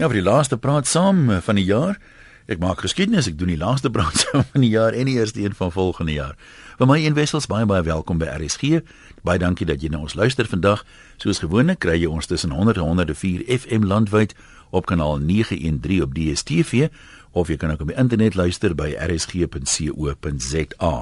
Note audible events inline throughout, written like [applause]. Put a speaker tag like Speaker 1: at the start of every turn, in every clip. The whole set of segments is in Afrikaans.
Speaker 1: Ja, vir die laaste praat saam eh, van die jaar. Ek maak geskiedenis, ek doen die laaste [laughs] praat saam van die jaar en die eerste een van volgende jaar. Vir my een wessels baie baie welkom by RSG. Baie dankie dat jy na ons luister vandag. Soos gewoonlik kry jy ons tussen 100 en 104 FM landwyd op kanaal 913 op DStv of jy kan ook op die internet luister by rsg.co.za.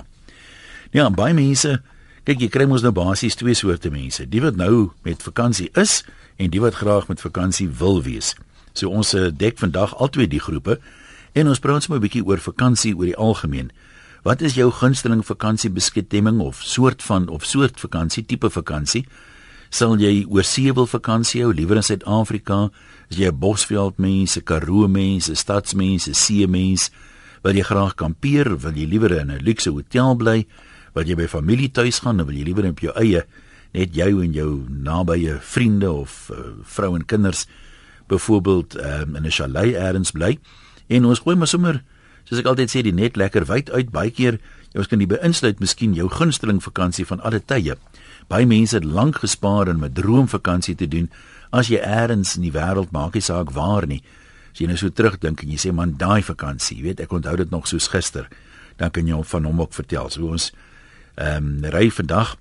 Speaker 1: Ja, baie mense, kyk jy kry mos nou basies twee soorte mense. Die wat nou met vakansie is en die wat graag met vakansie wil wees. So ons eh, dek vandag albei die groepe en ons praat sommer 'n bietjie oor vakansie oor die algemeen. Wat is jou gunsteling vakansiebestemming of soort van of soort vakansie, tipe vakansie? Sal jy oor see wil vakansie hou, liewer in Suid-Afrika? Is jy 'n bosveld mens, 'n Karoo mens, 'n stadsmens, 'n see mens? Wil jy graag kampeer, wil jy liewer in 'n luukse hotel bly? Wil jy by familie tuis gaan of wil jy liewer op jou eie net jou en jou nabye vriende of uh, vrou en kinders? Byvoorbeeld um, in 'n chalet elders bly en ons gooi maar sommer soos ek altyd sê die net lekker wyd uit. Baie keer ons kan die beïnsluit miskien jou gunsteling vakansie van alle tye. Baie mense het lank gespaar om 'n droomvakansie te doen. As jy elders in die wêreld maak nie saak waar nie. As jy nou so terugdink en jy sê man daai vakansie jy weet ek onthou dit nog soos gister dan kan jy van hom ook vertel. So ons ehm um, ry vandag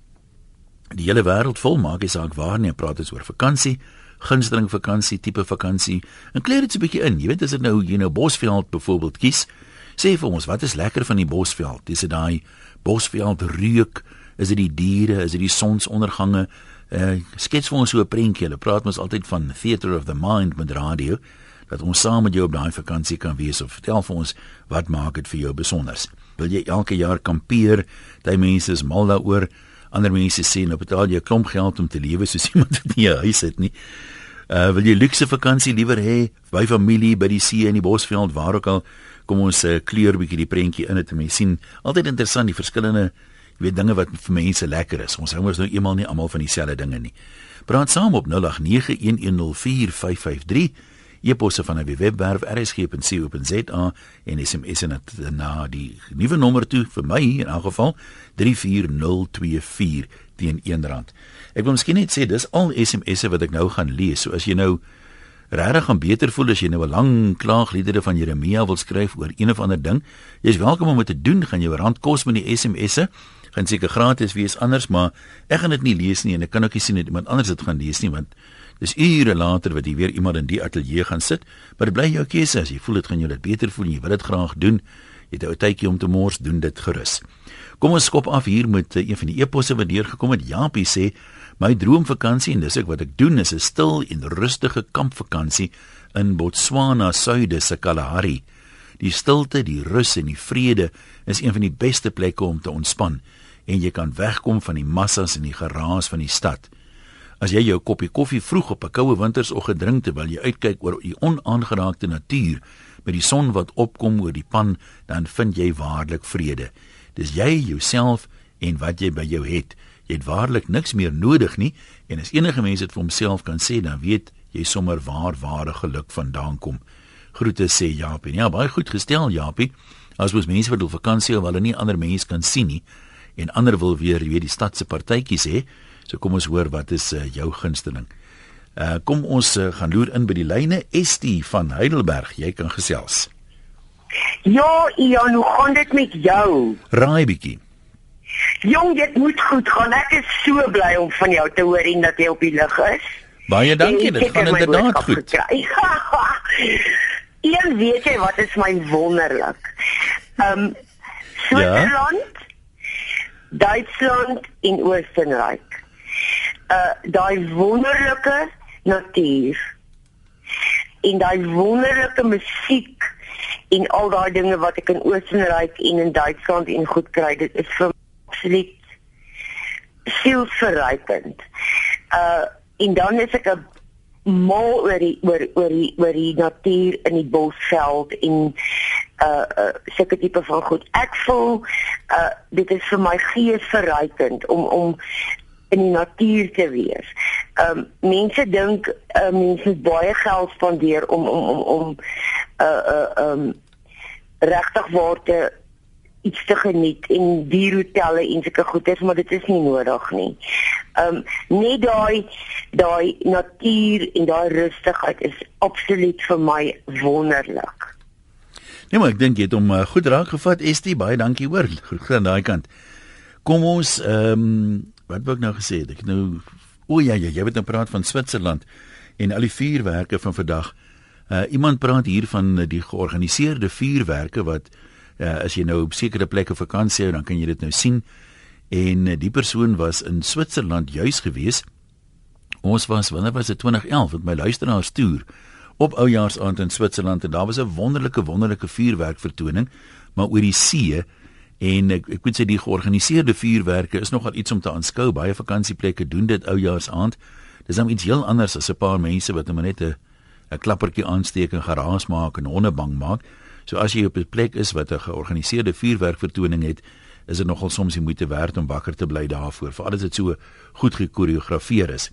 Speaker 1: die hele wêreld vol. Maak nie saak waar nie praat ons oor vakansie gunsteling vakansie tipe vakansie. En kleer dit 'n bietjie in. Jy weet as dit nou jy nou Bosveld byvoorbeeld kies, sê vir ons, wat is lekker van die Bosveld? Dis dit daai Bosveld reuk, is dit die diere, is dit die sonsondergange? Uh skets vir ons so 'n prentjie. Hulle praat mos altyd van theater of the mind met radio dat ons saam met jou op daai vakansie kan wees of vertel vir ons wat maak dit vir jou besonders. Wil jy elke jaar kampeer? Daai mense is mal daaroor. Ander mense sê nou betaal jy 'n klomp geld om te lewe soos [laughs] iemand wat nie 'n huis het nie. Uh wil jy luukse vakansie liewer hê by familie by die see in die bosveld waar ook al kom ons uh, kleur bietjie die prentjie in het om te sien. Altyd interessant die verskillende jy weet dinge wat vir mense lekker is. Ons hou mos nou eenmal nie almal van dieselfde dinge nie. Praat saam op 0891104553 e-posse van die webwerf rsg.co.za en SMS en na die nuwe nommer toe vir my in elk geval 34024 teen R1. Ek wil miskien net sê dis al SMS'e wat ek nou gaan lees. So as jy nou regtig gaan beter voel as jy nou 'n lang klaagliedere van Jeremia wil skryf oor een of ander ding, jy's welkom om dit te doen. Gaan jou rand kos met die SMS'e. Gaan seker gratis wees anders, maar ek gaan dit nie lees nie en ek kan ook nie sien dat iemand anders dit gaan lees nie want Dis ure later wat jy weer iemand in die ateljee gaan sit, maar dit bly jou keuse as jy voel dit gaan jou dit beter voel en jy wil dit graag doen. Jy het 'n tydjie om te mors, doen dit gerus. Kom ons skop af hier met eh, een van die eposse wat deurgekom het. Japie sê, "My droomvakansie en dis ek wat ek doen is 'n stil en rustige kampvakansie in Botswana, suide se Kalahari. Die stilte, die rus en die vrede is een van die beste plekke om te ontspan en jy kan wegkom van die massas en die geraas van die stad." As jy jou koppie koffie vroeg op 'n koue wintersoggend drink terwyl jy uitkyk oor die onaangeraakte natuur met die son wat opkom oor die pan, dan vind jy waarlik vrede. Dis jy jouself en wat jy by jou het. Jy het waarlik niks meer nodig nie en as enige mens dit vir homself kan sê, dan weet jy sommer waar ware geluk vandaan kom. Groete sê Japie. Ja, baie goed gestel Japie. As ons mense wat op vakansie of hulle nie ander mense kan sien nie en ander wil weer weet die stad se partytjies hê, So kom ons hoor wat is uh, jou gunsteling. Uh kom ons uh, gaan loer in by die lyne Estie van Heidelberg. Jy kan gesels.
Speaker 2: Ja, Ian, hoe gaan dit met jou?
Speaker 1: Raai bietjie.
Speaker 2: Jong, dit moet goed gaan. Ek is so bly om van jou te hoor en dat jy op die lug is.
Speaker 1: Baie dankie, dit gaan inderdaad goed. [laughs]
Speaker 2: Ian, weet jy wat is my wonderlik? Ehm um, Switserland, ja? Duitsland en Oostenryk uh daai wonderlike natuur en daai wonderlike musiek en al daai dinge wat ek in Oostenryk en in Duitsland en goed kry dit is vir absoluut sielverrykend. Uh en dan is ek 'n mal oor die oor oor die oor die natuur in die bosveld en uh uh seker tipe van goed. Ek voel uh dit is vir my gees verrykend om om in die natuur te wees. Ehm um, mense dink uh, mense baie geld spandeer om om om om uh uh um regtig waar te iets te geniet en dierhotelle en sulke goeders, maar dit is nie nodig nie. Ehm um, net daai daai natuur en daai rustigheid is absoluut vir my wonderlik.
Speaker 1: Nee, maar ek dink jy het hom uh, goed raak gevat. Estie, baie dankie hoor. Goed aan daai kant. Kom ons ehm um, wat wou ek nou gesê het? Ek nou o ja, ja, jy het nou praat van Switserland en al die vuurwerke van vandag. Uh iemand praat hier van die georganiseerde vuurwerke wat uh as jy nou op sekere plekke vakansie hou, dan kan jy dit nou sien. En uh, die persoon was in Switserland juis gewees. Ons was wanneer was dit 2011 met my luisteraars toer op oujaarsaand in Switserland en daar was 'n wonderlike wonderlike vuurwerk vertoning maar oor die see en ek ek moet sê die georganiseerde vuurwerke is nogal iets om te aanskou baie vakansieplekke doen dit oujaarsaand dis dan iets heel anders as 'n paar mense wat net 'n 'n klappertjie aansteek en geraas maak en honde bang maak so as jy op 'n plek is wat 'n georganiseerde vuurwerk vertoning het is dit nogal soms die moeite werd om wakker te bly daarvoor veral as dit so goed gekoreografeer is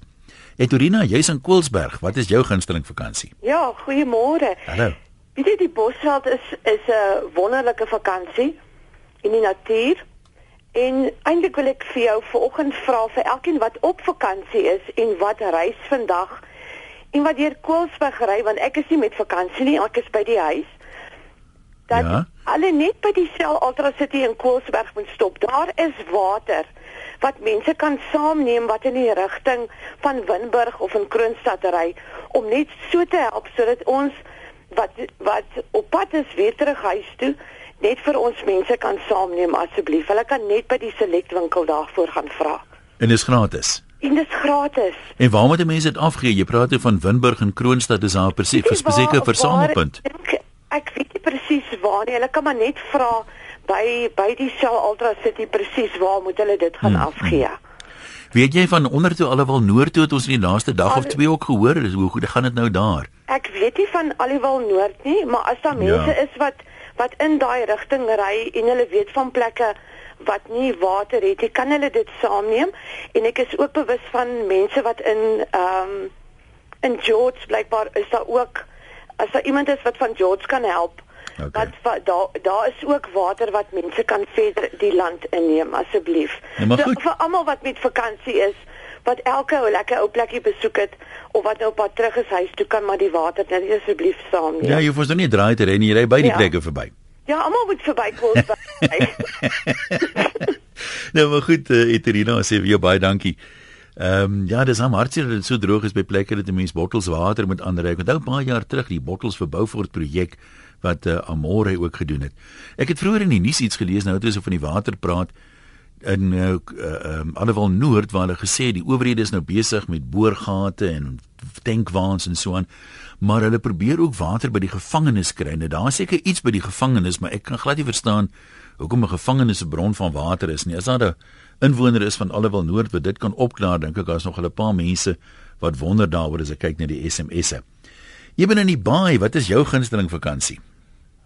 Speaker 1: Etorina, jy's in Koelsberg. Wat is jou gunsteling vakansie?
Speaker 3: Ja, goeiemôre.
Speaker 1: Hallo.
Speaker 3: Weet jy die Bosveld is is 'n wonderlike vakansie in die natuur. En eintlik wil ek vir jou vanoggend vra vir elkeen wat op vakansie is en wat reis vandag en wat deur Koelsberg ry want ek is nie met vakansie nie, ek is by die huis. Dat ja? alle net by die Shell Ultra City in Koelsberg moet stop. Daar is water wat mense kan saamneem wat in die rigting van Winburg of in Kroonstad ry om net so te help sodat ons wat wat op pad is weer terug huis toe net vir ons mense kan saamneem asseblief. Hulle kan net by die Select winkel daarvoor gaan vra.
Speaker 1: En dis gratis.
Speaker 3: En dis gratis.
Speaker 1: En waar moet mense dit afgee? Jy praat oor van Winburg en Kroonstad is daar presies vir spesifieke versamelpunt.
Speaker 3: Ek, ek weet nie presies waar nie. Hulle kan maar net vra by by die Shell Ultra City presies waar moet hulle dit gaan hmm. afgee.
Speaker 1: Weet jy van onder toe alhoewel noord toe het ons in die laaste dag Al, of twee ook gehoor hoe goed gaan dit nou daar?
Speaker 3: Ek weet nie van alhoewel noord nie, maar as daar mense ja. is wat wat in daai rigting ry en hulle weet van plekke wat nie water het nie, kan hulle dit saamneem en ek is ook bewus van mense wat in ehm um, in George blykbaar is daar ook as daar iemand is wat van George kan help Okay. Wat daar daar is ook water wat mense kan verder die land inneem asseblief.
Speaker 1: Ja, so,
Speaker 3: vir almal wat met vakansie is, wat elke ou lekker ou plekkie besoek het of wat nou op pad terug is huis toe kan maar die water net asseblief saam neem.
Speaker 1: Ja, jy hoef nie draai te ry nie, jy ry by die ja. plekke verby.
Speaker 3: Ja, almal moet verby kom. [laughs]
Speaker 1: nou maar goed, uh, Eterina, sê vir jou baie dankie. Ehm um, ja, dis hom hartseer dat dit so droog is by plekke dat 'n mens bottels water moet aanry. Ek onthou 'n paar jaar terug die bottels vir Beaufort projek wat uh, Amore ook gedoen het. Ek het vroeër in die nuus iets gelees nou toe so van die water praat in uh, uh, um, alhoewel noord waar hulle gesê die owerhede is nou besig met boorgate en tankwaans en so aan maar hulle probeer ook water by die gevangenes kry. Nou daar seker iets by die gevangenes, maar ek kan glad nie verstaan hoekom 'n gevangenes 'n bron van water is nie. As daar 'n inwoner is van alhoewel noord wat dit kan opklaar, dink ek daar's nog 'n paar mense wat wonder daaroor as ek kyk na die SMS'e. Jy ben in die baai, wat is jou gunsteling vakansie?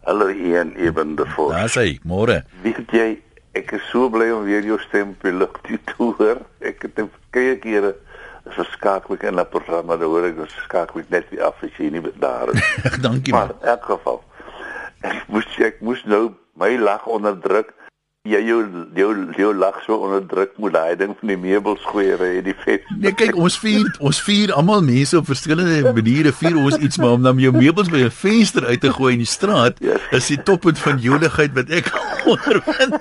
Speaker 4: Hallo Ian, Eben de Vos.
Speaker 1: Daar sê, môre.
Speaker 4: Weet jy, ek is so bly om weer jou stem op die lug te hoor. Ek het verskeie kere verskakel in 'n programma daar hoor ek dat skakel net die af as jy nie daar is. [laughs]
Speaker 1: Dankie
Speaker 4: maar. Maar in elk geval, ek moes ek moes nou my lag onderdruk jy jou jou jou lag so onderdruk moet daai ding van die meubels gooi by die vet.
Speaker 1: Nee, kyk, ons vier ons vier almal mense op verskillende maniere vier ons iets maar om dan jou meubels by 'n venster uit te gooi in die straat yes. is die toppunt van joligheid wat ek [laughs] ondervind.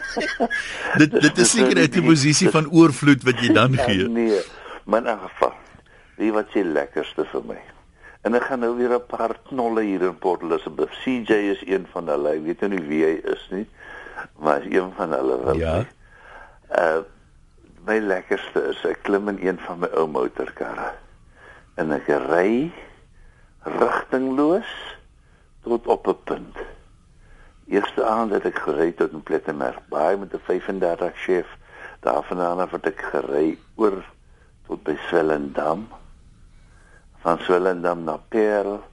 Speaker 1: dit dit is seker 'n posisie van oorvloed wat jy dan gee. Ja, [laughs]
Speaker 4: nee, maar in geval, wie wat jy lekkerste vir my. En ek gaan nou weer 'n paar knolle hier in Port Elizabeth. CJ is een van hulle. Ek weet nie wie hy is nie [laughs] maar is een van hulle wel.
Speaker 1: Ja.
Speaker 4: Uh my lekkerste is ek klim in een van my ou motorkarre en ek ry rigtingloos tot op 'n punt. Eerste aand het ek gery tot in Plettenberg, baie met 'n 35 chef. Daarvandaan af het ek gery oor tot by Swellendam. Van Swellendam na Parel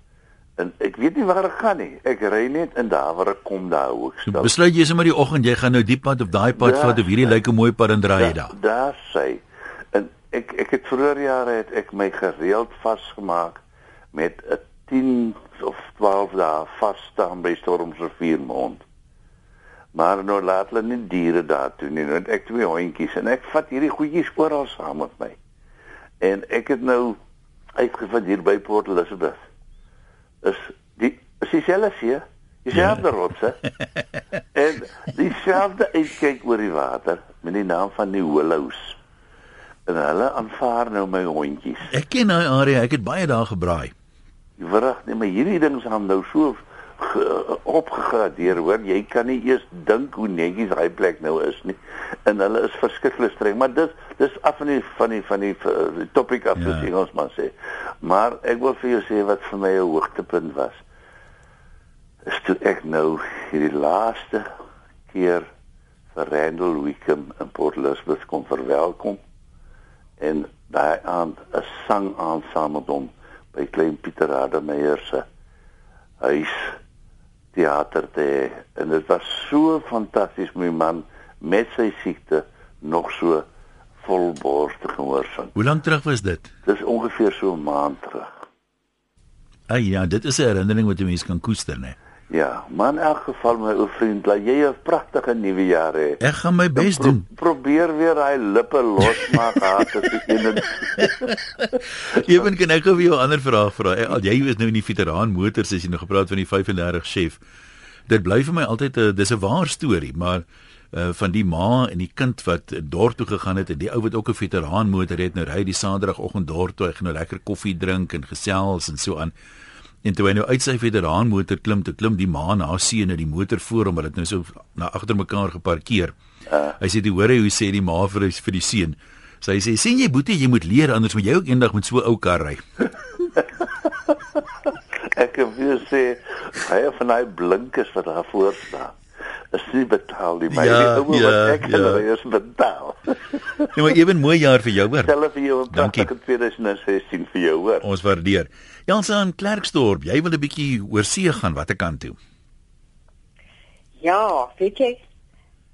Speaker 4: En ek weet nie waar ek gaan nie. Ek ry net in daar waar ek kom daar hoekstel.
Speaker 1: Besluit jy sommer die oggend jy gaan nou die pad of daai pad vat of hierdie lyk 'n mooi pad en draai jy daar.
Speaker 4: Daar sê en ek ek het vroeër jare het ek my gereeld vasgemaak met 'n 10 of 12 dae vas staan by Stormsrivier mond. Maar nou laat hulle nie diere daar toe nie. Nou ek twee hondjies en ek vat hierdie goedjies oral saam met my. En ek het nou uitgevind hier by Port Elizabeth. Is die is dieselfde see, dieselfde ja. rotse. [laughs] en dieselfde uitkyk oor die water met die naam van die Willows en hulle aanvaar nou my hondjies.
Speaker 1: Ek ken daai area, ek het baie daar gebraai.
Speaker 4: Wrig, nee, maar hierdie ding se nou so opgegradeer hoor. Jy kan nie eers dink hoe netjies daai plek nou is nie. En hulle is verskriklik streng, maar dis dis af van die van die van die, die topic af ja. wat ons maar sê. Maar ek wil vir jou sê wat vir my 'n hoogtepunt was. Is toe ek nou hierdie laaste keer vir Randall Wickham in Port Elizabeth kon verwelkom en daai aand 'n sang aan saam met hom by klein Pieter Rademeier se huis teater te en dit was so fantasties my man met sy siekte nog so volborstig gehoor sing.
Speaker 1: Hoe lank terug was dit?
Speaker 4: Dis ongeveer so 'n maand terug.
Speaker 1: Ag ja, dit is 'n herinnering wat jy mens kan koester, né?
Speaker 4: Ja, maar in elk geval my ou vriend, laat jy 'n pragtige nuwe jaar hê.
Speaker 1: Ek gaan my bes doen.
Speaker 4: Pro probeer weer daai lippe losmaak [laughs] gehad as ek in. [laughs]
Speaker 1: Ewen kan ek vir jou 'n ander vraag vra. Al jy is nou in die veteraan motors as jy nou gepraat van die 35 chef. Dit bly vir my altyd 'n dis 'n waar storie, maar uh van die ma en die kind wat dorp toe gegaan het en die ou wat ook 'n veteraan motor het nou ry die saterdagoggend dorp toe hy gaan nou lekker koffie drink en gesels en so aan En toe hy nou uit sy veteraan motor klim, toe klim die ma na seun in die motor voor hom, hulle het nou so na agter mekaar geparkeer. Uh. Hy sê die hoor hy hoe sê die ma vir vir die seun. Sy sê sien jy boetie, jy moet leer anders moet jy ook eendag met so 'n ou kar ry. [laughs]
Speaker 4: ek wil sê hy het van daai blinkes wat daar voor staan. Is nie betaal nie, maar ja, die ou ja, wat ek ja. nou eers betaal.
Speaker 1: nee, [laughs] maar ewen mooi jaar vir jou hoor.
Speaker 4: Selfe vir jou in 2016 vir jou hoor.
Speaker 1: Ons waardeer. Jans aan Klerksdorp, jy wil 'n bietjie oor see gaan, watter kant toe?
Speaker 5: Ja, weet jy,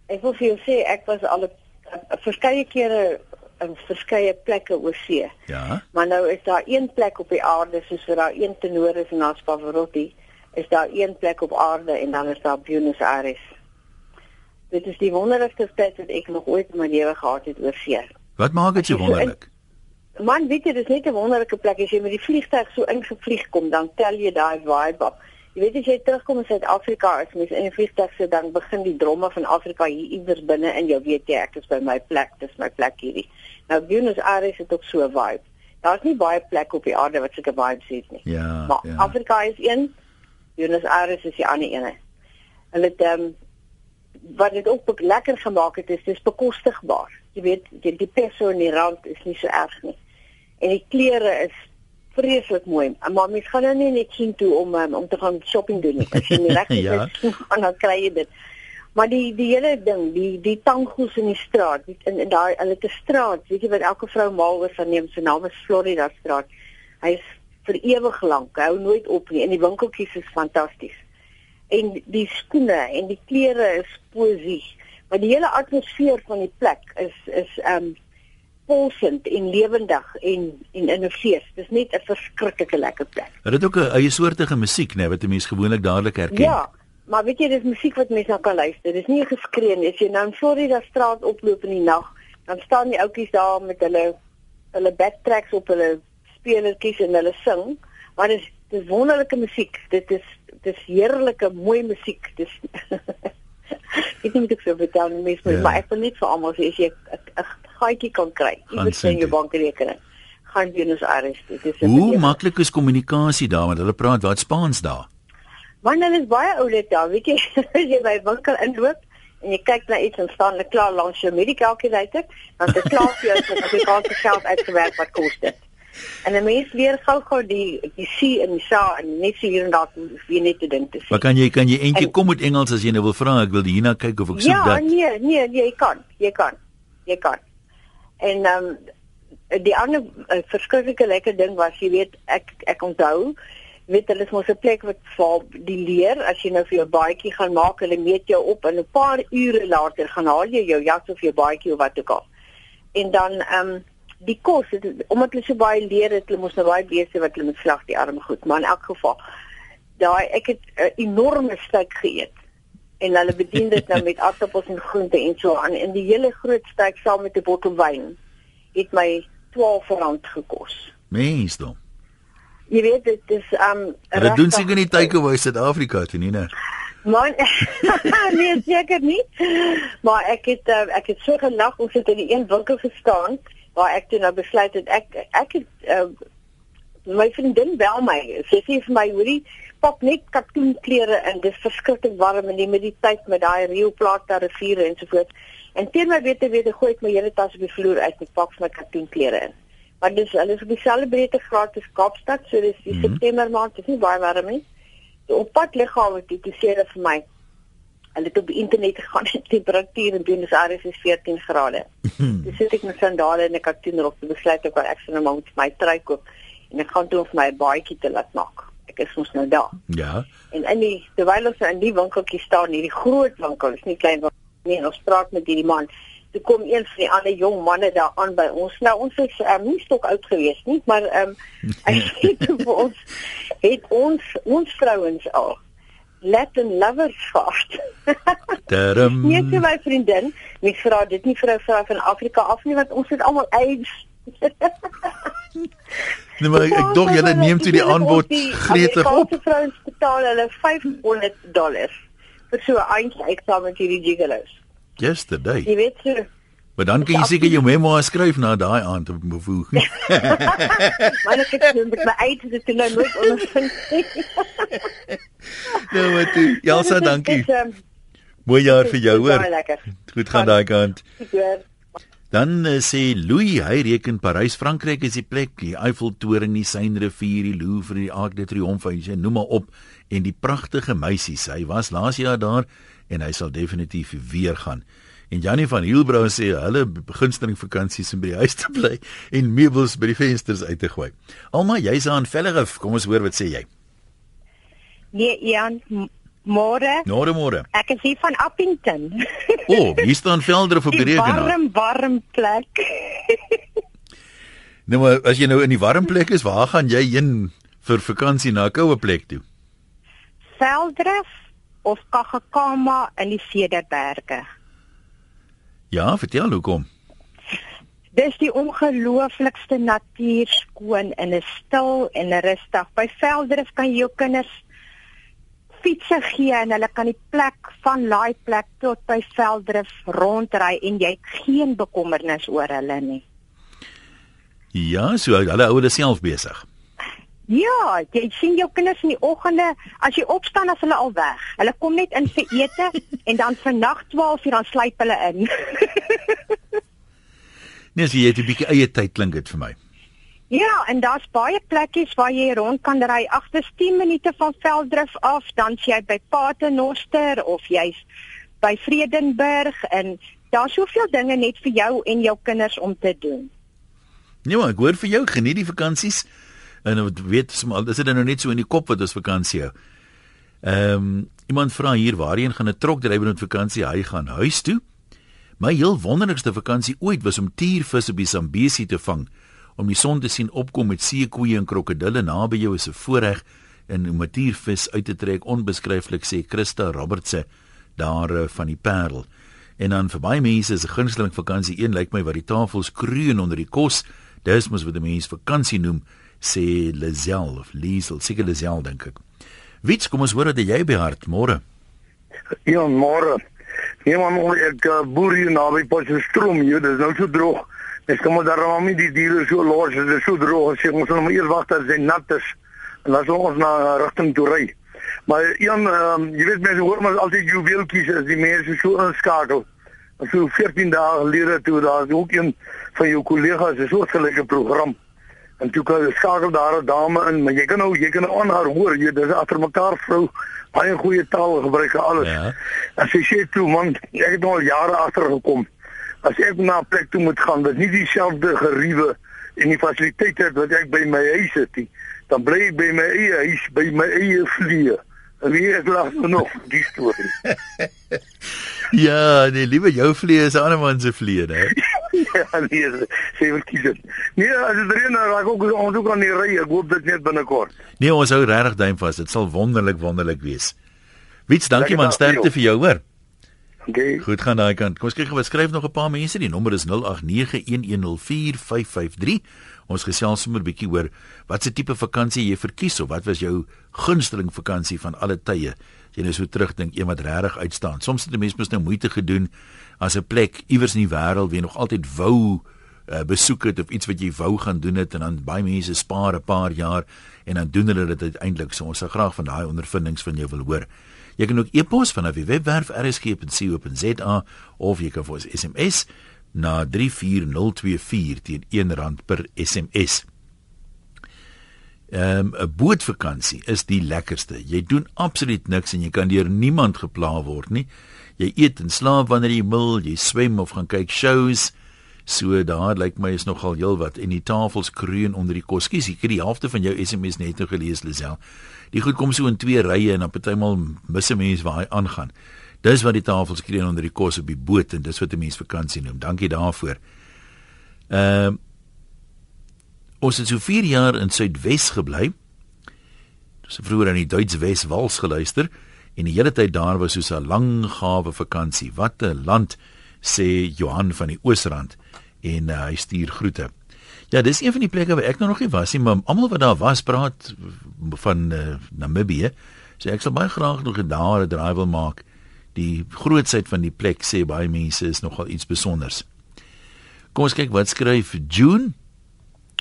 Speaker 5: ek wil vir jou sê ek was al 'n verskeie kere in verskeie plekke oor see.
Speaker 1: Ja.
Speaker 5: Maar nou is daar een plek op die aarde soos vir daar een tenor is in Pavarotti, is daar een plek op aarde en dan is daar Buenos Aires. Dit is die wonderlikste plek wat ek nog ooit in my lewe gehad het oor see.
Speaker 1: Wat maak dit so wonderlik?
Speaker 5: Man, weet jy, dis net 'n wonderlike plek as jy met die vliegtuig so ingevlieg kom, dan tel jy daai vibe op. Jy weet as jy terugkom in Suid-Afrika, as mens in die vliegtuig sit, dan begin die dromme van Afrika hier iewers binne in jou weet jy ek is by my plek, dis my plek hierdie. Nou Buenos Aires het ook so 'n vibe. Daar's nie baie plekke op die aarde wat sulke vibes het nie.
Speaker 1: Ja.
Speaker 5: Maar
Speaker 1: ja.
Speaker 5: Afrika is een, Buenos Aires is die ander een. Hulle het ehm um, wat dit ook lekker gemaak het is dis bekostigbaar. Jy weet die, die peso in die rand is nie so erg nie. En die klere is vreeslik mooi. Maar mens gaan nou nie net sien toe om um, om te gaan shopping doen nie. As jy nie reg [laughs] is, ja. [laughs] dan kry jy dit. Maar die die hele ding, die die tangos in die straat, die, in, in daai hulle te straat, weet jy wat elke vrou mal oor van neem, sy naam is Florida straat. Hy is vir ewig lank, hou nooit op nie en die winkeltjies is fantasties en die skoene en die klere is poesie. Maar die hele atmosfeer van die plek is is um pulsend en lewendig en en in 'n fees. Dis net 'n verskriklike lekker plek.
Speaker 1: Het dit ook 'n eie soortige musiek, né, wat 'n mens gewoonlik dadelik herken?
Speaker 5: Ja. Maar weet jy, dis musiek wat mense nou kan luister. Dis nie geskree as jy nou in Florida straat oploop in die nag, dan staan die ouetjies daar met hulle hulle backtracks op hulle spelertjies en hulle sing, maar dis dis wonderlike musiek. Dit is dis heerlike mooi musiek. Dis [laughs] Ek dink dit sou vertel nie mens, ja. maar ek wil net vir almal sê as jy 'n gaatjie kan kry, iewers in jou bankrekening, gaan jy ons Aires. Dit is
Speaker 1: Hoe maklik is kommunikasie daar want hulle praat wat Spaans daar?
Speaker 5: Want hulle is baie oulik daar, weet jy, [laughs] as jy by winkel inloop en jy kyk na iets en staan hulle klaar langs jou met die kalkulator, dan hulle klaar vir jou so 'n Afrikaanse geld uitgewerk wat kos dit. En 'n mens leer gou-gou die die C en die SA en net so hier en daar wie net te dink te sê.
Speaker 1: Maar kan jy kan jy eentjie kom met Engels as jy nou wil vra? Ek wil hierna kyk of ek soek
Speaker 5: ja,
Speaker 1: dat.
Speaker 5: Ja, nee, nee, nee, jy kan. Jy kan. Jy kan. En ehm um, die ander uh, verskriklike lekker ding was, jy weet, ek ek onthou weet hulle is mos 'n plek wat vir die leer as jy nou vir jou baadjie gaan maak, hulle meet jou op en 'n paar ure later gaan haal jy jou jas of jou baadjie of wat ook al. En dan ehm um, die kos het, omdat hulle so baie leer het, hulle mos nou baie besig wat hulle met slag die arme goed, maar in elk geval daai ek het 'n enorme stuk geëet. en hulle bedien dit nou met [laughs] aardappels en groente en so aan en die hele groot steak saam met 'n bottel wyn het my R12 gekos.
Speaker 1: Mens dan.
Speaker 5: Jy weet dit is um
Speaker 1: Hulle doen seker nie takeaway Suid-Afrika toe nie, né?
Speaker 5: Man, [laughs] nee seker nie. Maar ek het uh, ek het so gelag ons het in die een winkel gestaan waar ek toe nou besluit het ek ek het uh, my vriendin bel my. Sy sê vir my, "Hoorie, pak net katoenklere in. Dis verskriklik warm en die tyd met daai rioplaat daar riviere en so voort." En teen my wete wete gooi ek my hele tas op die vloer uit en pak my katoenklere in. Maar dis hulle is op dieselfde breedte graad as Kaapstad, so dis die mm -hmm. September maand, dis nie baie warm nie. So op pad liggaam het dit sê hulle vir my Hulle het op die internet [laughs] gegaan en temperatuur in Buenos Aires is 14 grade. Dis sit ek met sandale en 'n katoenrok te besluit ek wil ek sien nou moet my trui koop en ek gaan toe vir my 'n baadjie te laat maak. Ek is mos nou daar.
Speaker 1: Ja.
Speaker 5: En in die terwyl ons in die winkeltjie staan, hierdie groot winkel, is nie klein winkel nie, ons praat met hierdie man. Toe kom een van die ander jong manne daar aan by ons. Nou ons is um, nie stok oud gewees nie, maar ehm um, [laughs] hy sê vir ons het ons ons vrouens al Latin lovers gehad.
Speaker 1: Daarom.
Speaker 5: Nee, [laughs] sy my vriendin, my vrou, dit nie vrou vrou van Afrika af nie want ons het almal AIDS. [laughs]
Speaker 1: nee maar ek dog julle neem toe die aanbod gretig op.
Speaker 5: Die vrouens betaal hulle 500 dollars vir so 'n eindjie saam met hierdie gigolos.
Speaker 1: Yesterday.
Speaker 5: Jy weet so
Speaker 1: Maar dan kan jy seker jou memoir skryf na daai aand op bevoeg. [laughs]
Speaker 5: maar ek het met my uit dit nou nooit ondervind. [laughs]
Speaker 1: nou wat jy. Ja, so dankie. Um, Mooi jaar vir jou hoor. Goed gaan daai kant. Dan uh, sê Louis, hy reken Parys, Frankryk is die plek, die Eiffeltoring, die Seinrivier, die Louvre, die Arc de Triomphe, hy noem maar op en die pragtige meisies. Hy was laas jaar daar en hy sal definitief weer gaan. En Janie van Hielbrau sê hulle begunsteling vakansies om by die huis te bly en meubels by die vensters uit te gooi. Alma, jy's aan Vellerif. Kom ons hoor wat sê jy.
Speaker 6: Nee, Jan, môre.
Speaker 1: Môre môre.
Speaker 6: Ek is hier van Appington.
Speaker 1: O, oh, hier staan Velderif op die rekenaar.
Speaker 6: Warm, warm plek. [laughs]
Speaker 1: nou maar as jy nou in die warm plek is, waar gaan jy heen vir vakansie na 'n koue plek toe?
Speaker 6: Velderif of Kagakama in die Cederberge.
Speaker 1: Ja, vertel hoekom.
Speaker 6: Dis die ongelooflikste natuur skoon en is stil en rustig. By Veldrif kan jy jou kinders fietsse gee en hulle kan die plek van laai plek tot by Veldrif rondry en jy het geen bekommernis oor hulle nie.
Speaker 1: Ja, so hulle ouers self besig.
Speaker 6: Ja, jy sien jou kinders in die oggende, as jy opstaan as hulle al weg. Hulle kom net in vir ete [laughs] en dan vir nag 12 uur dan sluip hulle in. [laughs]
Speaker 1: nee, so jy het 'n bietjie eie tyd klink dit vir my.
Speaker 6: Ja, en daar's baie plekkies waar jy rond kan ry. Agter 10 minute van Velddrif af, dan jy by Paternoster of jy's by Vredenburg en daar's soveel dinge net vir jou en jou kinders om te doen.
Speaker 1: Nee, maar ek hoor vir jou geniet die vakansies en weet smal is dit nou net so in die kop wat ons vakansie hou. Ehm um, iemand vra hier waarheen gaan 'n trokdrywer met vakansie? Hy gaan huis toe. My heel wonderlikste vakansie ooit was om tiervis op die Zambesi te vang om die son te sien opkom met seekoeie en krokodille naby jou is 'n voorreg en om tiervis uit te trek onbeskryflik sê Christa Robertse daar eh, van die Parel. En dan vir baie mense is 'n gunsteling vakansie een lyk my wat die tafels kroon onder die kos. Dis mos wat mense vakansie noem sê Lazel of Liesel, seker Lazel dink ek. Wits, kom ons hoor dat jy by hart môre.
Speaker 7: Ja, môre. Nee man, ek uh, boer hier naby Potchefstroom, jy, dit is nou so droog. Ek kom daar om die diere so los, dit is so droog, as jy ons nog maar eers wag dat dit nat is. En dan ons na rigting toe ry. Maar Jan, um, jy weet mense hoor maar altyd juweeltjies as die mense so inskakel. So 14 dae gelede toe daar ook een van jou kollegas 'n soortgelyke program En toe kan jy skakel daar 'n dame in, maar jy kan nou jy kan nou aan haar hoor, jy dis agter mekaar vrou, baie goeie taal gebruik en alles. Ja. As sy sê toe man, ek het nou al jare agter gekom. As ek na 'n plek toe moet gaan wat nie dieselfde geriewe en die fasiliteite wat ek by my huis het nie, dan bly ek by my eie huis, by my eie vliee. En wie het lag nog die storie? [laughs]
Speaker 1: ja, nee, liewe jou vliee is 'n ander man se vliee, hè. [laughs]
Speaker 7: ja, nee, sê wil kies. Nee, as dit reën dan raak ook ons ook aan die ry. Ek hoop dit net binnekort.
Speaker 1: Nee, ons hou regtig duim vas. Dit sal wonderlik wonderlik wees. Wits, dankie man, sterkte vir jou, hoor.
Speaker 7: Okay.
Speaker 1: Goed gaan daai kant. Kom ons kyk gou wat skryf nog 'n paar mense. Die nommer is 0891104553. Ons gesels sommer 'n bietjie oor wat se tipe vakansie jy verkies of wat was jou gunsteling vakansie van alle tye. Jy nou so terugdink, een wat regtig uitstaan. Soms het 'n mens mos nou moeite gedoen as 'n plek iewers in die wêreld wie nog altyd wou uh, besoek het of iets wat jy wou gaan doen het en dan baie mense spaar 'n paar jaar en dan doen hulle dit uiteindelik. So ons sal graag van daai ondervindings van jou wil hoor. Jy kan ook e-pos van die webwerf rsg.co.za of jy kan vir ons SMS na 34024 teen R1 per SMS. Ehm um, 'n bootvakansie is die lekkerste. Jy doen absoluut niks en jy kan deur niemand gepla word nie. Jy eet en slaap wanneer jy wil, jy swem of gaan kyk shows. So daar lyk my is nogal heelwat en die tafels kreun onder die kos. Skus, ek het die helfte van jou SMS net nou gelees, Lisel. Die goed kom so in twee rye en dan partymal misse mense waar hy aangaan. Dis wat die tafels kreun onder die kos op die boot en dis wat 'n mens vakansie noem. Dankie daarvoor. Ehm uh, Ons het so 4 jaar in Suidwes gebly. Ons het vroeër aan die Duits Weswals geluister en die hele tyd daar was soos 'n lang gawe vakansie. Wat 'n land sê Johan van die Oosrand en uh, hy stuur groete. Ja, dis een van die plekke waar ek nou nog nie was nie, maar almal wat daar was praat van uh, Namibië. So ek sal baie graag nog 'n daar 'n draai wil maak. Die grootsheid van die plek sê baie mense is nogal iets spesiaals. Kom ons kyk wat skryf June